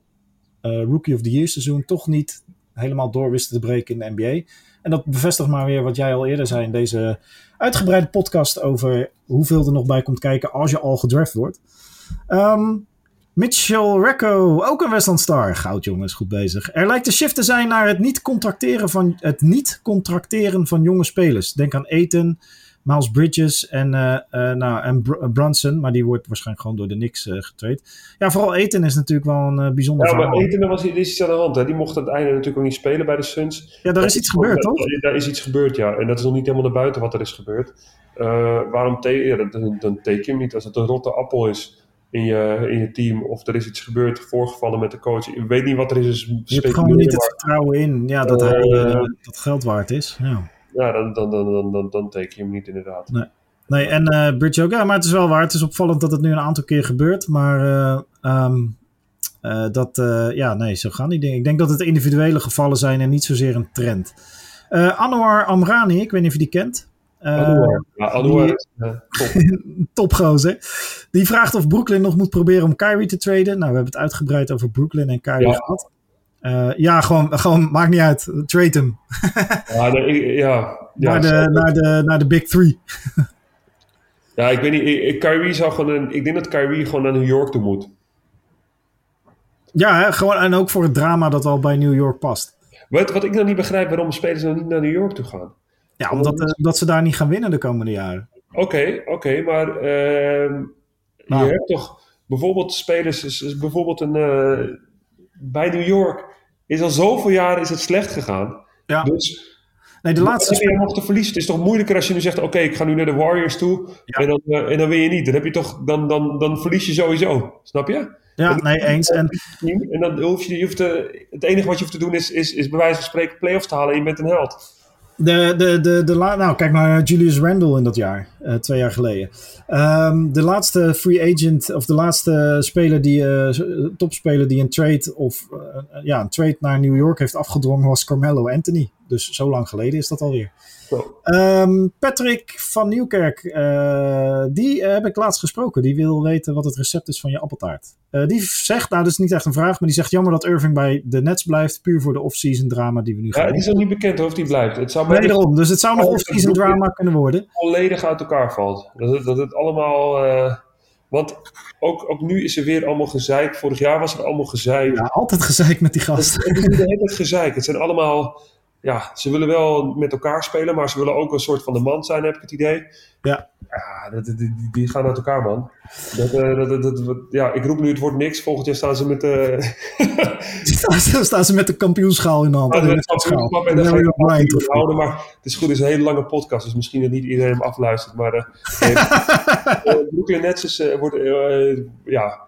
Rookie of the Year seizoen toch niet helemaal door wisten te breken in de NBA. En dat bevestigt maar weer wat jij al eerder zei in deze uitgebreide podcast over hoeveel er nog bij komt kijken als je al gedraft wordt. Um, Mitchell Recco, ook een Westland Star. Goud jongens, goed bezig. Er lijkt een shift te zijn naar het niet contracteren van, het niet contracteren van jonge spelers. Denk aan Eten, Miles Bridges en, uh, uh, nou, en Br Brunson. Maar die wordt waarschijnlijk gewoon door de Knicks uh, getraind. Ja, vooral Eten is natuurlijk wel een bijzonder Ja, maar Eten, was iets aan de hand. Hè? Die mocht aan het einde natuurlijk ook niet spelen bij de Suns. Ja, daar is iets gebeurd, toch? Daar is iets gebeurd, ja. En dat is nog niet helemaal naar buiten wat er is gebeurd. waarom ja, dan, dan teken je hem niet als het een rotte appel is in je, in je team. Of er is iets gebeurd, voorgevallen met de coach. Ik weet niet wat er is. Dus je hebt gewoon niet het vertrouwen in ja, dat hij dat geld waard is. Ja ja, dan, dan, dan, dan, dan, dan teken je hem niet inderdaad. Nee, nee en uh, Bridge ook. Ja, maar het is wel waar. Het is opvallend dat het nu een aantal keer gebeurt. Maar uh, um, uh, dat, ja, nee, zo gaan die dingen. Ik denk dat het individuele gevallen zijn en niet zozeer een trend. Anwar Amrani, ik weet niet of je die kent. Ja, Anwar die, top. Topgozer. Die vraagt of Brooklyn nog moet proberen om Kyrie te traden. Nou, we hebben het uitgebreid over Brooklyn en Kyrie ja. gehad. Uh, ja, gewoon, gewoon, maakt niet uit. Trade hem. ja, de, ja, ja, naar, de, naar, de, naar de Big Three. ja, ik weet niet. Ik, Kyrie zou gewoon een, ik denk dat Kyrie gewoon naar New York toe moet. Ja, hè, gewoon, en ook voor het drama dat wel bij New York past. Wat, wat ik nou niet begrijp, waarom spelers nou niet naar New York toe gaan. Ja, omdat uh, dat ze daar niet gaan winnen de komende jaren. Oké, oké, maar uh, nou. je hebt toch bijvoorbeeld spelers, is, is bijvoorbeeld een, uh, bij New York is al zoveel jaren is het slecht gegaan. Ja. Dus Nee, de laatste je nog te verliezen. Het is toch moeilijker als je nu zegt: Oké, okay, ik ga nu naar de Warriors toe. Ja. En, dan, uh, en dan win je niet. Dan, heb je toch, dan, dan, dan verlies je sowieso. Snap je? Ja, nee, eens. En, en dan hoef je, je hoeft te, het enige wat je hoeft te doen is, is, is bij wijze van spreken playoffs te halen en je bent een held. De, de, de, de nou, kijk naar Julius Randle in dat jaar, uh, twee jaar geleden. Um, de laatste free agent, of de laatste speler die, uh, topspeler die een trade, of ja, een trade naar New York heeft afgedwongen was Carmelo Anthony. Dus zo lang geleden is dat alweer. Um, Patrick van Nieuwkerk, uh, die heb ik laatst gesproken. Die wil weten wat het recept is van je appeltaart. Uh, die zegt, nou dat is niet echt een vraag, maar die zegt jammer dat Irving bij de Nets blijft. Puur voor de off-season drama die we nu ja, gaan het is nog niet bekend of die blijft. Het zou nee, daarom. Dus het zou nog off-season drama kunnen worden. Volledig uit elkaar valt. Dat het, dat het allemaal... Uh, want ook, ook nu is er weer allemaal gezeik. Vorig jaar was er allemaal gezeik. Ja, altijd gezeik met die gasten. Het, het is de hele gezeik. Het zijn allemaal ja, ze willen wel met elkaar spelen, maar ze willen ook een soort van de man zijn, heb ik het idee. Ja. Ja, dat, die, die gaan uit elkaar, man. Dat, uh, dat, dat, ja, ik roep nu het wordt niks. Volgend jaar staan ze met de... staan, staan ze met de kampioenschaal in de hand. Ja, de kampioenschap en dan ga je houden. Maar het is goed, het is een hele lange podcast, dus misschien dat niet iedereen hem afluistert. Maar uh, Brooklyn Nets is, wordt, ja,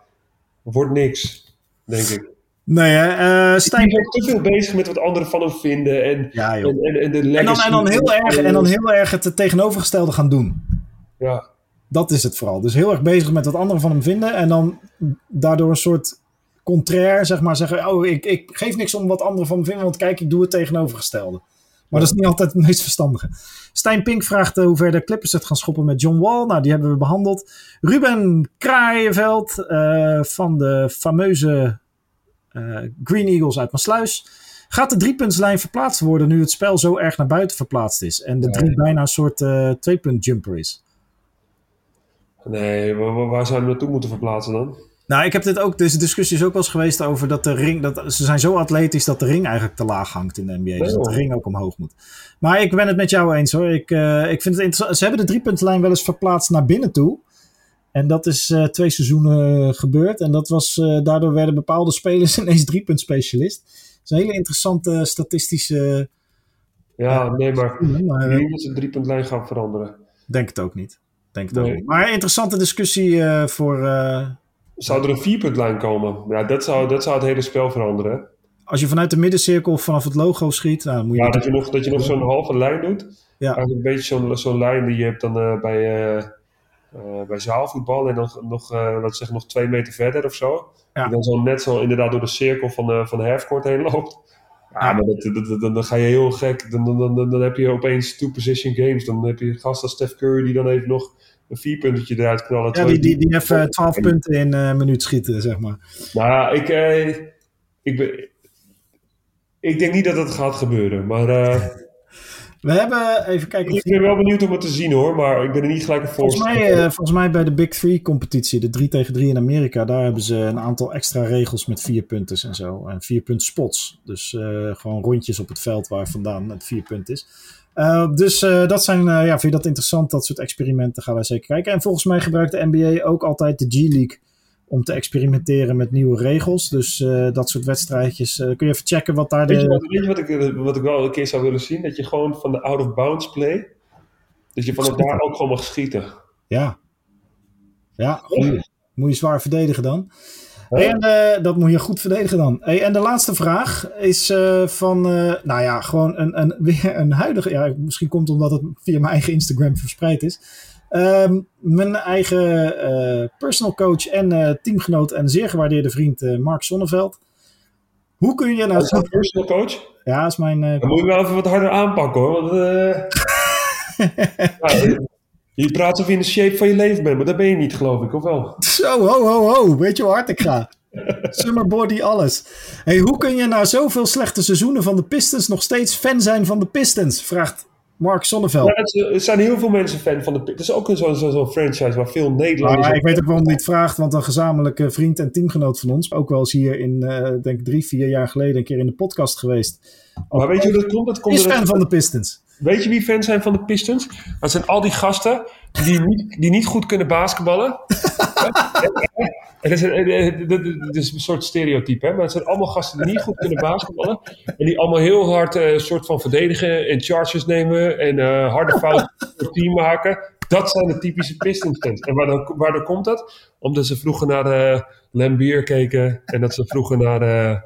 wordt niks, denk ik. Nee, hè? Uh, Stijn... Ik ben te veel bezig met wat anderen van hem vinden. En, ja, en, en, en, de en, dan, en, dan heel erg, en dan heel erg het tegenovergestelde gaan doen. Ja. Dat is het vooral. Dus heel erg bezig met wat anderen van hem vinden. En dan daardoor een soort contrair, zeg maar, zeggen... Oh, ik, ik geef niks om wat anderen van me vinden, want kijk, ik doe het tegenovergestelde. Maar dat is niet altijd het meest verstandige. Stijn Pink vraagt hoe ver de Clippers het gaan schoppen met John Wall. Nou, die hebben we behandeld. Ruben Kraaienveld uh, van de fameuze Green Eagles uit Maasluis. Gaat de driepuntslijn verplaatst worden nu het spel zo erg naar buiten verplaatst is? En de drie bijna een soort uh, tweepunt jumper is? Nee, waar, waar zou je naartoe moeten verplaatsen dan? Nou, ik heb dit ook, deze discussie is ook wel eens geweest over dat de ring, dat, ze zijn zo atletisch dat de ring eigenlijk te laag hangt in de NBA. Dus dat de ring ook omhoog moet. Maar ik ben het met jou eens hoor. Ik, uh, ik vind het interessant. Ze hebben de driepuntlijn wel eens verplaatst naar binnen toe. En dat is uh, twee seizoenen gebeurd. En dat was, uh, daardoor werden bepaalde spelers ineens driepunt specialist. Dat is een hele interessante statistische... Ja, nee, maar, maar dat ze de driepuntlijn gaan veranderen. Denk het ook niet. Denk het nee. ook niet. Maar interessante discussie voor... Zou er een vierpuntlijn komen? Ja, dat zou, dat zou het hele spel veranderen. Als je vanuit de middencirkel of vanaf het logo schiet... Nou, moet je ja, dat je nog, dat je nog zo'n halve lijn doet. Ja. Een beetje zo'n zo'n lijn die je hebt dan bij... Uh, bij zaalvoetbal en dan nog, uh, laten zeggen, nog twee meter verder of zo. Ja. En dan zo net zo inderdaad door de cirkel van de, van de halfcourt heen loopt. Ja, maar dat, dat, dat, dan ga je heel gek. Dan, dan, dan, dan heb je opeens two-position games. Dan heb je gast als Steph Curry die dan even nog een vierpuntetje eruit knallen. Ja, die, die, die even twaalf punten in een uh, minuut schieten, zeg maar. Nou, ik, ik, ben, ik denk niet dat dat gaat gebeuren. Maar we hebben, even kijken. Ik ben wel benieuwd om het te zien hoor, maar ik ben er niet gelijk een volgens mij, uh, volgens mij bij de Big Three competitie, de 3 tegen 3 in Amerika, daar hebben ze een aantal extra regels met vier punten en zo. En vier punt spots. Dus uh, gewoon rondjes op het veld waar vandaan het vier punt is. Uh, dus dat zijn, ja, vind je dat interessant? Dat soort experimenten gaan wij zeker kijken. En volgens mij gebruikt de NBA ook altijd de G-League om te experimenteren met nieuwe regels. Dus uh, dat soort wedstrijdjes. Uh, kun je even checken wat daar weet de... Je weet je wat ik, wat ik wel een keer zou willen zien? Dat je gewoon van de out-of-bounds play... Dat je vanaf daar ook gewoon mag schieten. Ja. Ja, moet je zwaar verdedigen dan. En uh, dat moet je goed verdedigen dan. Hey, en de laatste vraag is van, nou ja, gewoon een, een, weer een huidige... Ja, misschien komt het omdat het via mijn eigen Instagram verspreid is. Um, mijn eigen uh, personal coach en uh, teamgenoot en zeer gewaardeerde vriend uh, Mark Sonneveld. Hoe kun je nou... Is dat personal coach? Ja, is mijn... Dan moet je wel even wat harder aanpakken hoor. Want, nou, je praat alsof je in de shape van je leven bent, maar dat ben je niet geloof ik, of wel? Zo, ho, ho, ho. Weet je hoe hard ik ga? Summer body, alles. Hey, hoe kun je na zoveel slechte seizoenen van de Pistons nog steeds fan zijn van de Pistons? Vraagt Mark Sonneveld. Ja, er zijn heel veel mensen fan van de Het is ook zo'n zo, zo franchise waar veel Nederlanders... Ik weet ook waarom hij het vraagt, want een gezamenlijke vriend en teamgenoot van ons, ook wel eens hier in, uh, denk ik drie, vier jaar geleden een keer in de podcast geweest. Maar weet je hoe dat komt? Dat komt is fan van de Pistons. Weet je wie fan zijn van de Pistons? Dat zijn al die gasten die niet, die niet goed kunnen basketballen. Het is, een, is een soort stereotype, hè? maar het zijn allemaal gasten die niet goed kunnen basketballen. En die allemaal heel hard een uh, soort van verdedigen en charges nemen en uh, harde fouten voor team maken. Dat zijn de typische Pistons fans. En waardoor, waardoor komt dat? Omdat ze vroeger naar de Lambier keken en dat ze vroeger naar de,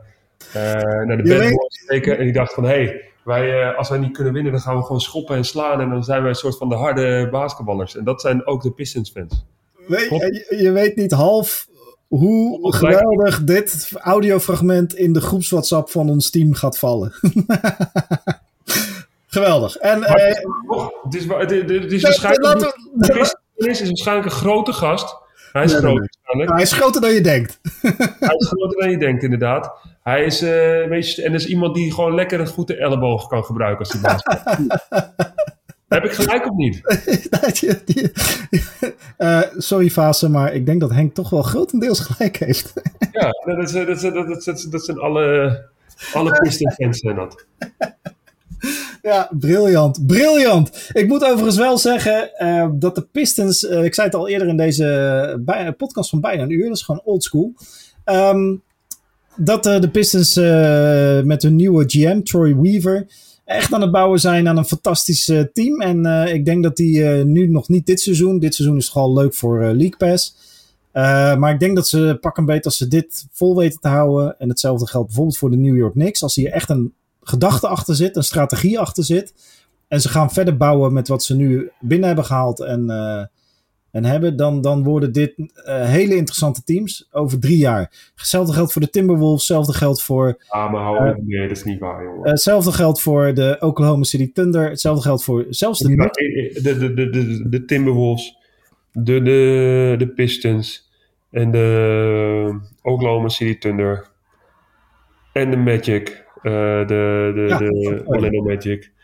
uh, naar de Bad Boys keken. En die dachten van, hé, hey, wij, als wij niet kunnen winnen, dan gaan we gewoon schoppen en slaan. En dan zijn wij een soort van de harde basketballers. En dat zijn ook de Pistons fans. Weet, je, je weet niet half hoe geweldig dit audiofragment in de groepswhatsapp van ons team gaat vallen. geweldig. En, maar, eh, het, is, het, is, het is waarschijnlijk, we, is, is waarschijnlijk een grote gast. Hij is, nee, groot, nee. hij is groter dan je denkt. hij is groter dan je denkt, inderdaad. Hij is, uh, een beetje, en is iemand die gewoon lekker een goede elleboog kan gebruiken als hij basketbal. Heb ik gelijk of niet? uh, sorry, Fase, maar ik denk dat Henk toch wel grotendeels gelijk heeft. ja, dat, dat, dat, dat, dat zijn alle, alle Pistons-fans zijn dat. Ja, briljant. Briljant. Ik moet overigens wel zeggen uh, dat de Pistons, uh, ik zei het al eerder in deze bij, podcast van bijna een uur, dat is gewoon old school. Um, dat de Pistons met hun nieuwe GM, Troy Weaver, echt aan het bouwen zijn aan een fantastisch uh, team. En uh, ik denk dat die uh, nu nog niet dit seizoen. Dit seizoen is gewoon leuk voor League Pass. maar ik denk dat ze pakken beter als ze dit vol weten te houden. En hetzelfde geldt bijvoorbeeld voor de New York Knicks. Als hier echt een gedachte achter zit, een strategie achter zit. En ze gaan verder bouwen met wat ze nu binnen hebben gehaald. En en hebben, dan, dan worden dit uh, hele interessante teams over drie jaar. Hetzelfde geldt voor de Timberwolves, hetzelfde geldt voor... Ah, maar hou uh, nee, dat is niet waar, jongen. Uh, hetzelfde geldt voor de Oklahoma City Thunder, hetzelfde geldt voor zelfs de... De, de, de, de, de Timberwolves, de, de, de Pistons en de Oklahoma City Thunder en de Magic, de, de, ja, de Orlando Magic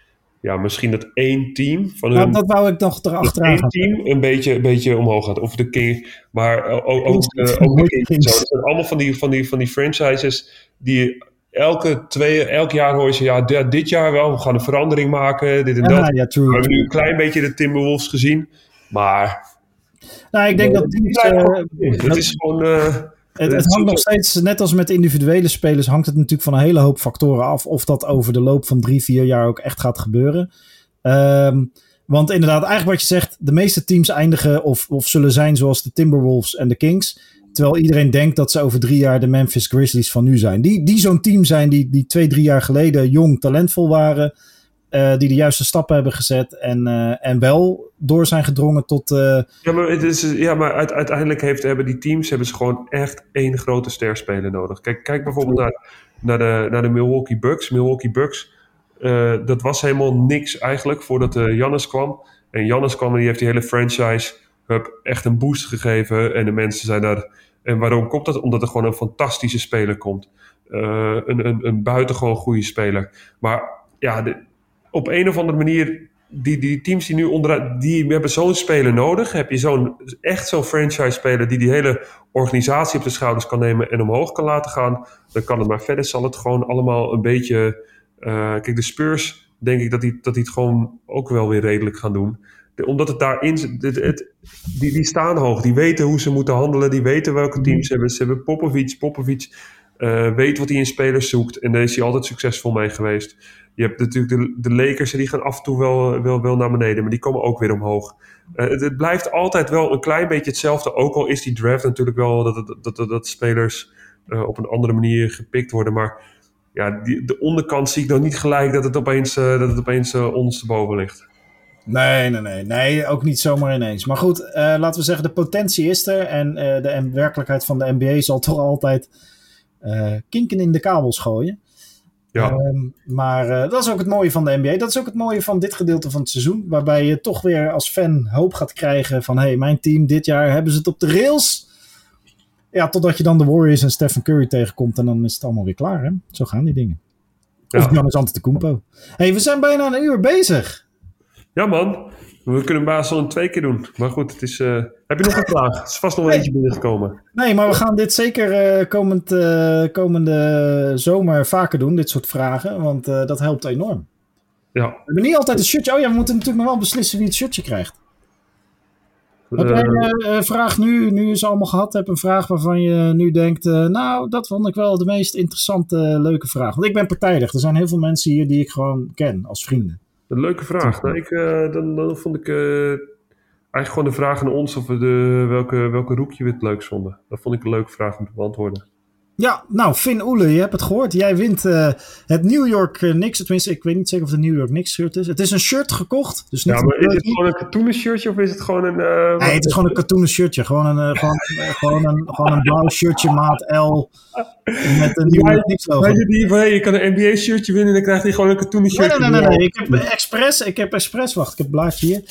ja, misschien dat één team van hun... dat wou ik nog erachteraan één team een beetje, een beetje omhoog gaat. Of de King, maar ook, ook, ook de Kings. Zo. Dat zijn allemaal van die, van, die, van die franchises die elke twee, elk jaar hoor je ze, ja, dit jaar wel, we gaan een verandering maken, dit en dat. Ja, true, we hebben nu een klein beetje de Timberwolves gezien, maar... Nou, ik denk dat... Het uh, is gewoon... Uh, het, hangt nog steeds, net als met individuele spelers, hangt het natuurlijk van een hele hoop factoren af. Of dat over de loop van drie, vier jaar ook echt gaat gebeuren. Um, want inderdaad, eigenlijk wat je zegt, de meeste teams eindigen of, of zullen zijn zoals de Timberwolves en de Kings. Terwijl iedereen denkt dat ze over drie jaar de Memphis Grizzlies van nu zijn. Die, die zo'n team zijn die, die twee, drie jaar geleden jong, talentvol waren. Uh, die de juiste stappen hebben gezet en, uh, en wel door zijn gedrongen tot. Uh... Ja, maar, het is, ja, maar uiteindelijk heeft, hebben die teams hebben ze gewoon echt één grote sterspeler nodig. Kijk, kijk bijvoorbeeld naar, naar, de, naar de Milwaukee Bucks. Milwaukee Bucks, dat was helemaal niks eigenlijk voordat Jannes kwam. En Jannes kwam en die heeft die hele franchise heb echt een boost gegeven. En de mensen zijn daar. En waarom komt dat? Omdat er gewoon een fantastische speler komt. een, een, een buitengewoon goede speler. Maar ja, de, op een of andere manier, die, die teams die nu onderuit, die hebben zo'n speler nodig. Heb je zo'n, echt zo'n franchise speler die die hele organisatie op de schouders kan nemen en omhoog kan laten gaan, dan kan het maar verder zal het gewoon allemaal een beetje, uh, kijk de Spurs denk ik dat die, dat die het gewoon ook wel weer redelijk gaan doen. De, omdat het daarin het, het, die, die staan hoog, die weten hoe ze moeten handelen, die weten welke teams ze hebben. Ze hebben Popovic, Popovic uh, weet wat hij in spelers zoekt en daar is hij altijd succesvol mee geweest. Je hebt natuurlijk de, de Lakers, die gaan af en toe wel, wel, wel naar beneden, maar die komen ook weer omhoog. Uh, het, blijft altijd wel een klein beetje hetzelfde, ook al is die draft natuurlijk wel dat, dat, dat, spelers op een andere manier gepikt worden. Maar ja, die, de onderkant zie ik nog niet gelijk dat het opeens, dat het opeens ondersteboven ligt. Nee, nee, nee, nee, ook niet zomaar ineens. Maar goed, laten we zeggen, de potentie is er en de werkelijkheid van de NBA zal toch altijd kinken in de kabels gooien. Ja. Um, maar uh, dat is ook het mooie van de NBA. Dat is ook het mooie van dit gedeelte van het seizoen. Waarbij je toch weer als fan hoop gaat krijgen van... hé, hey, mijn team dit jaar hebben ze het op de rails. Ja, totdat je dan de Warriors en Stephen Curry tegenkomt... en dan is het allemaal weer klaar, hè? Zo gaan die dingen. Ja. Of Giannis Antetokounmpo. Hé, hey, we zijn bijna een uur bezig. Ja, man. We kunnen Basel in twee keer doen. Maar goed, het is, uh... heb je nog een vraag? Het is vast nog wel eentje binnengekomen. Nee, maar we gaan dit zeker uh, komend, uh, komende zomer vaker doen, dit soort vragen. Want dat helpt enorm. Ja. We hebben niet altijd een shirtje. Oh ja, we moeten natuurlijk nog wel beslissen wie het shirtje krijgt. Heb jij een vraag nu, nu is allemaal gehad, heb een vraag waarvan je nu denkt, nou, dat vond ik wel de meest interessante, leuke vraag. Want ik ben partijdig. Er zijn heel veel mensen hier die ik gewoon ken als vrienden. Een leuke vraag. Nou, ik, uh, dan, dan vond ik uh, eigenlijk gewoon de vraag aan ons of we de, welke, welke roekje we het leuk vonden. Dat vond ik een leuke vraag om te beantwoorden. Ja, nou, Finn Oele, je hebt het gehoord. Jij wint uh, het New York Knicks. Tenminste, ik weet niet zeker of het een New York Knicks shirt is. Het is een shirt gekocht. Dus niet ja, maar is het gewoon een katoenen shirtje of is het gewoon een... Uh, nee, het is gewoon een katoenen shirtje. Gewoon een, uh, gewoon, gewoon, een, gewoon een blauw shirtje maat L met een New York Knicks logo. Je, hey, je kan een NBA shirtje winnen en dan krijgt hij gewoon een katoenen shirtje. Nee, nee, nee. nee, nee. Ik heb expres, ik heb expres, wacht, ik heb blaadje hier.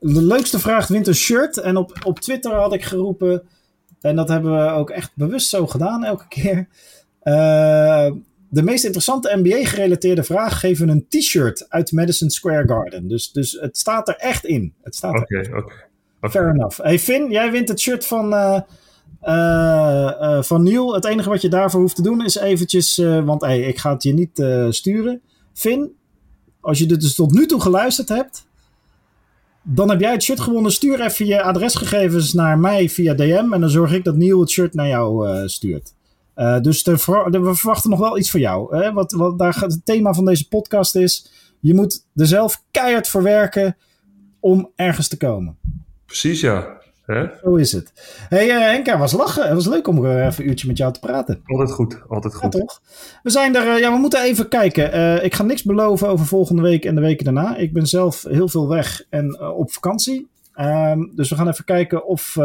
de leukste vraag wint een shirt. En op, op Twitter had ik geroepen... En dat hebben we ook echt bewust zo gedaan elke keer. Uh, de meest interessante NBA-gerelateerde vraag geven een t-shirt uit Madison Square Garden. Dus, dus het staat er echt in. Oké, oké. Okay, Fair enough. Hey Finn, jij wint het shirt van, uh, uh, van Neil. Het enige wat je daarvoor hoeft te doen is eventjes... want hey, ik ga het je niet sturen. Finn, als je dit dus tot nu toe geluisterd hebt... Dan heb jij het shirt gewonnen. Stuur even je adresgegevens naar mij via DM. En dan zorg ik dat Neil het shirt naar jou uh, stuurt. Uh, dus we verwachten nog wel iets van jou. Hè? Wat, wat daar het thema van deze podcast is. Je moet er zelf keihard voor werken om ergens te komen. Precies, ja. Zo is het. hey, uh, Henk, was lachen. Het was leuk om uh, even een uurtje met jou te praten. Altijd goed, altijd goed. Ja, toch? We zijn er, uh, ja, we moeten even kijken. ik ga niks beloven over volgende week en de weken daarna. Ik ben zelf heel veel weg en op vakantie. Um, dus we gaan even kijken of,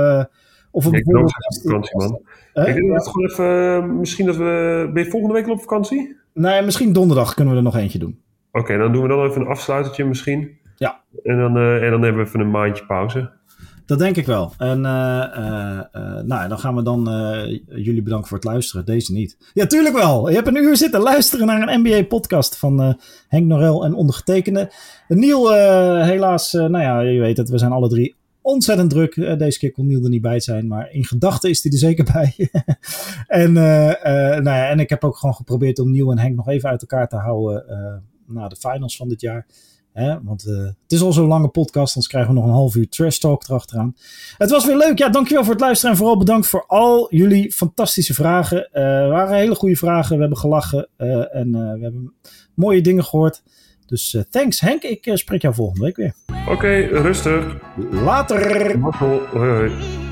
of we ik bijvoorbeeld... op vakantie, man. ik denk dat gewoon even, misschien dat we... Ben je volgende week al op vakantie? Nee, misschien donderdag kunnen we er nog eentje doen. Oké, okay, dan doen we dan even een afsluitertje misschien. Ja. En dan, en dan hebben we even een maandje pauze. Dat denk ik wel. En uh, uh, uh, nou, dan gaan we dan jullie bedanken voor het luisteren. Deze niet. Ja, tuurlijk wel. Je hebt een uur zitten luisteren naar een NBA-podcast van Henk Norel en ondergetekende. Niel, helaas, nou ja, je weet het, we zijn alle drie ontzettend druk. deze keer kon Niel er niet bij zijn, maar in gedachten is hij er zeker bij. en, nou ja, en ik heb ook gewoon geprobeerd om Niel en Henk nog even uit elkaar te houden na de finals van dit jaar. Hè? Want uh, het is al zo'n lange podcast, anders krijgen we nog een half uur trash talk erachteraan. Het was weer leuk. Ja, dankjewel voor het luisteren. En vooral bedankt voor al jullie fantastische vragen. Uh, waren hele goede vragen. We hebben gelachen uh, en we hebben mooie dingen gehoord. Dus thanks Henk. Ik spreek jou volgende week weer. Oké, okay, rustig. Later. Hoi hoi.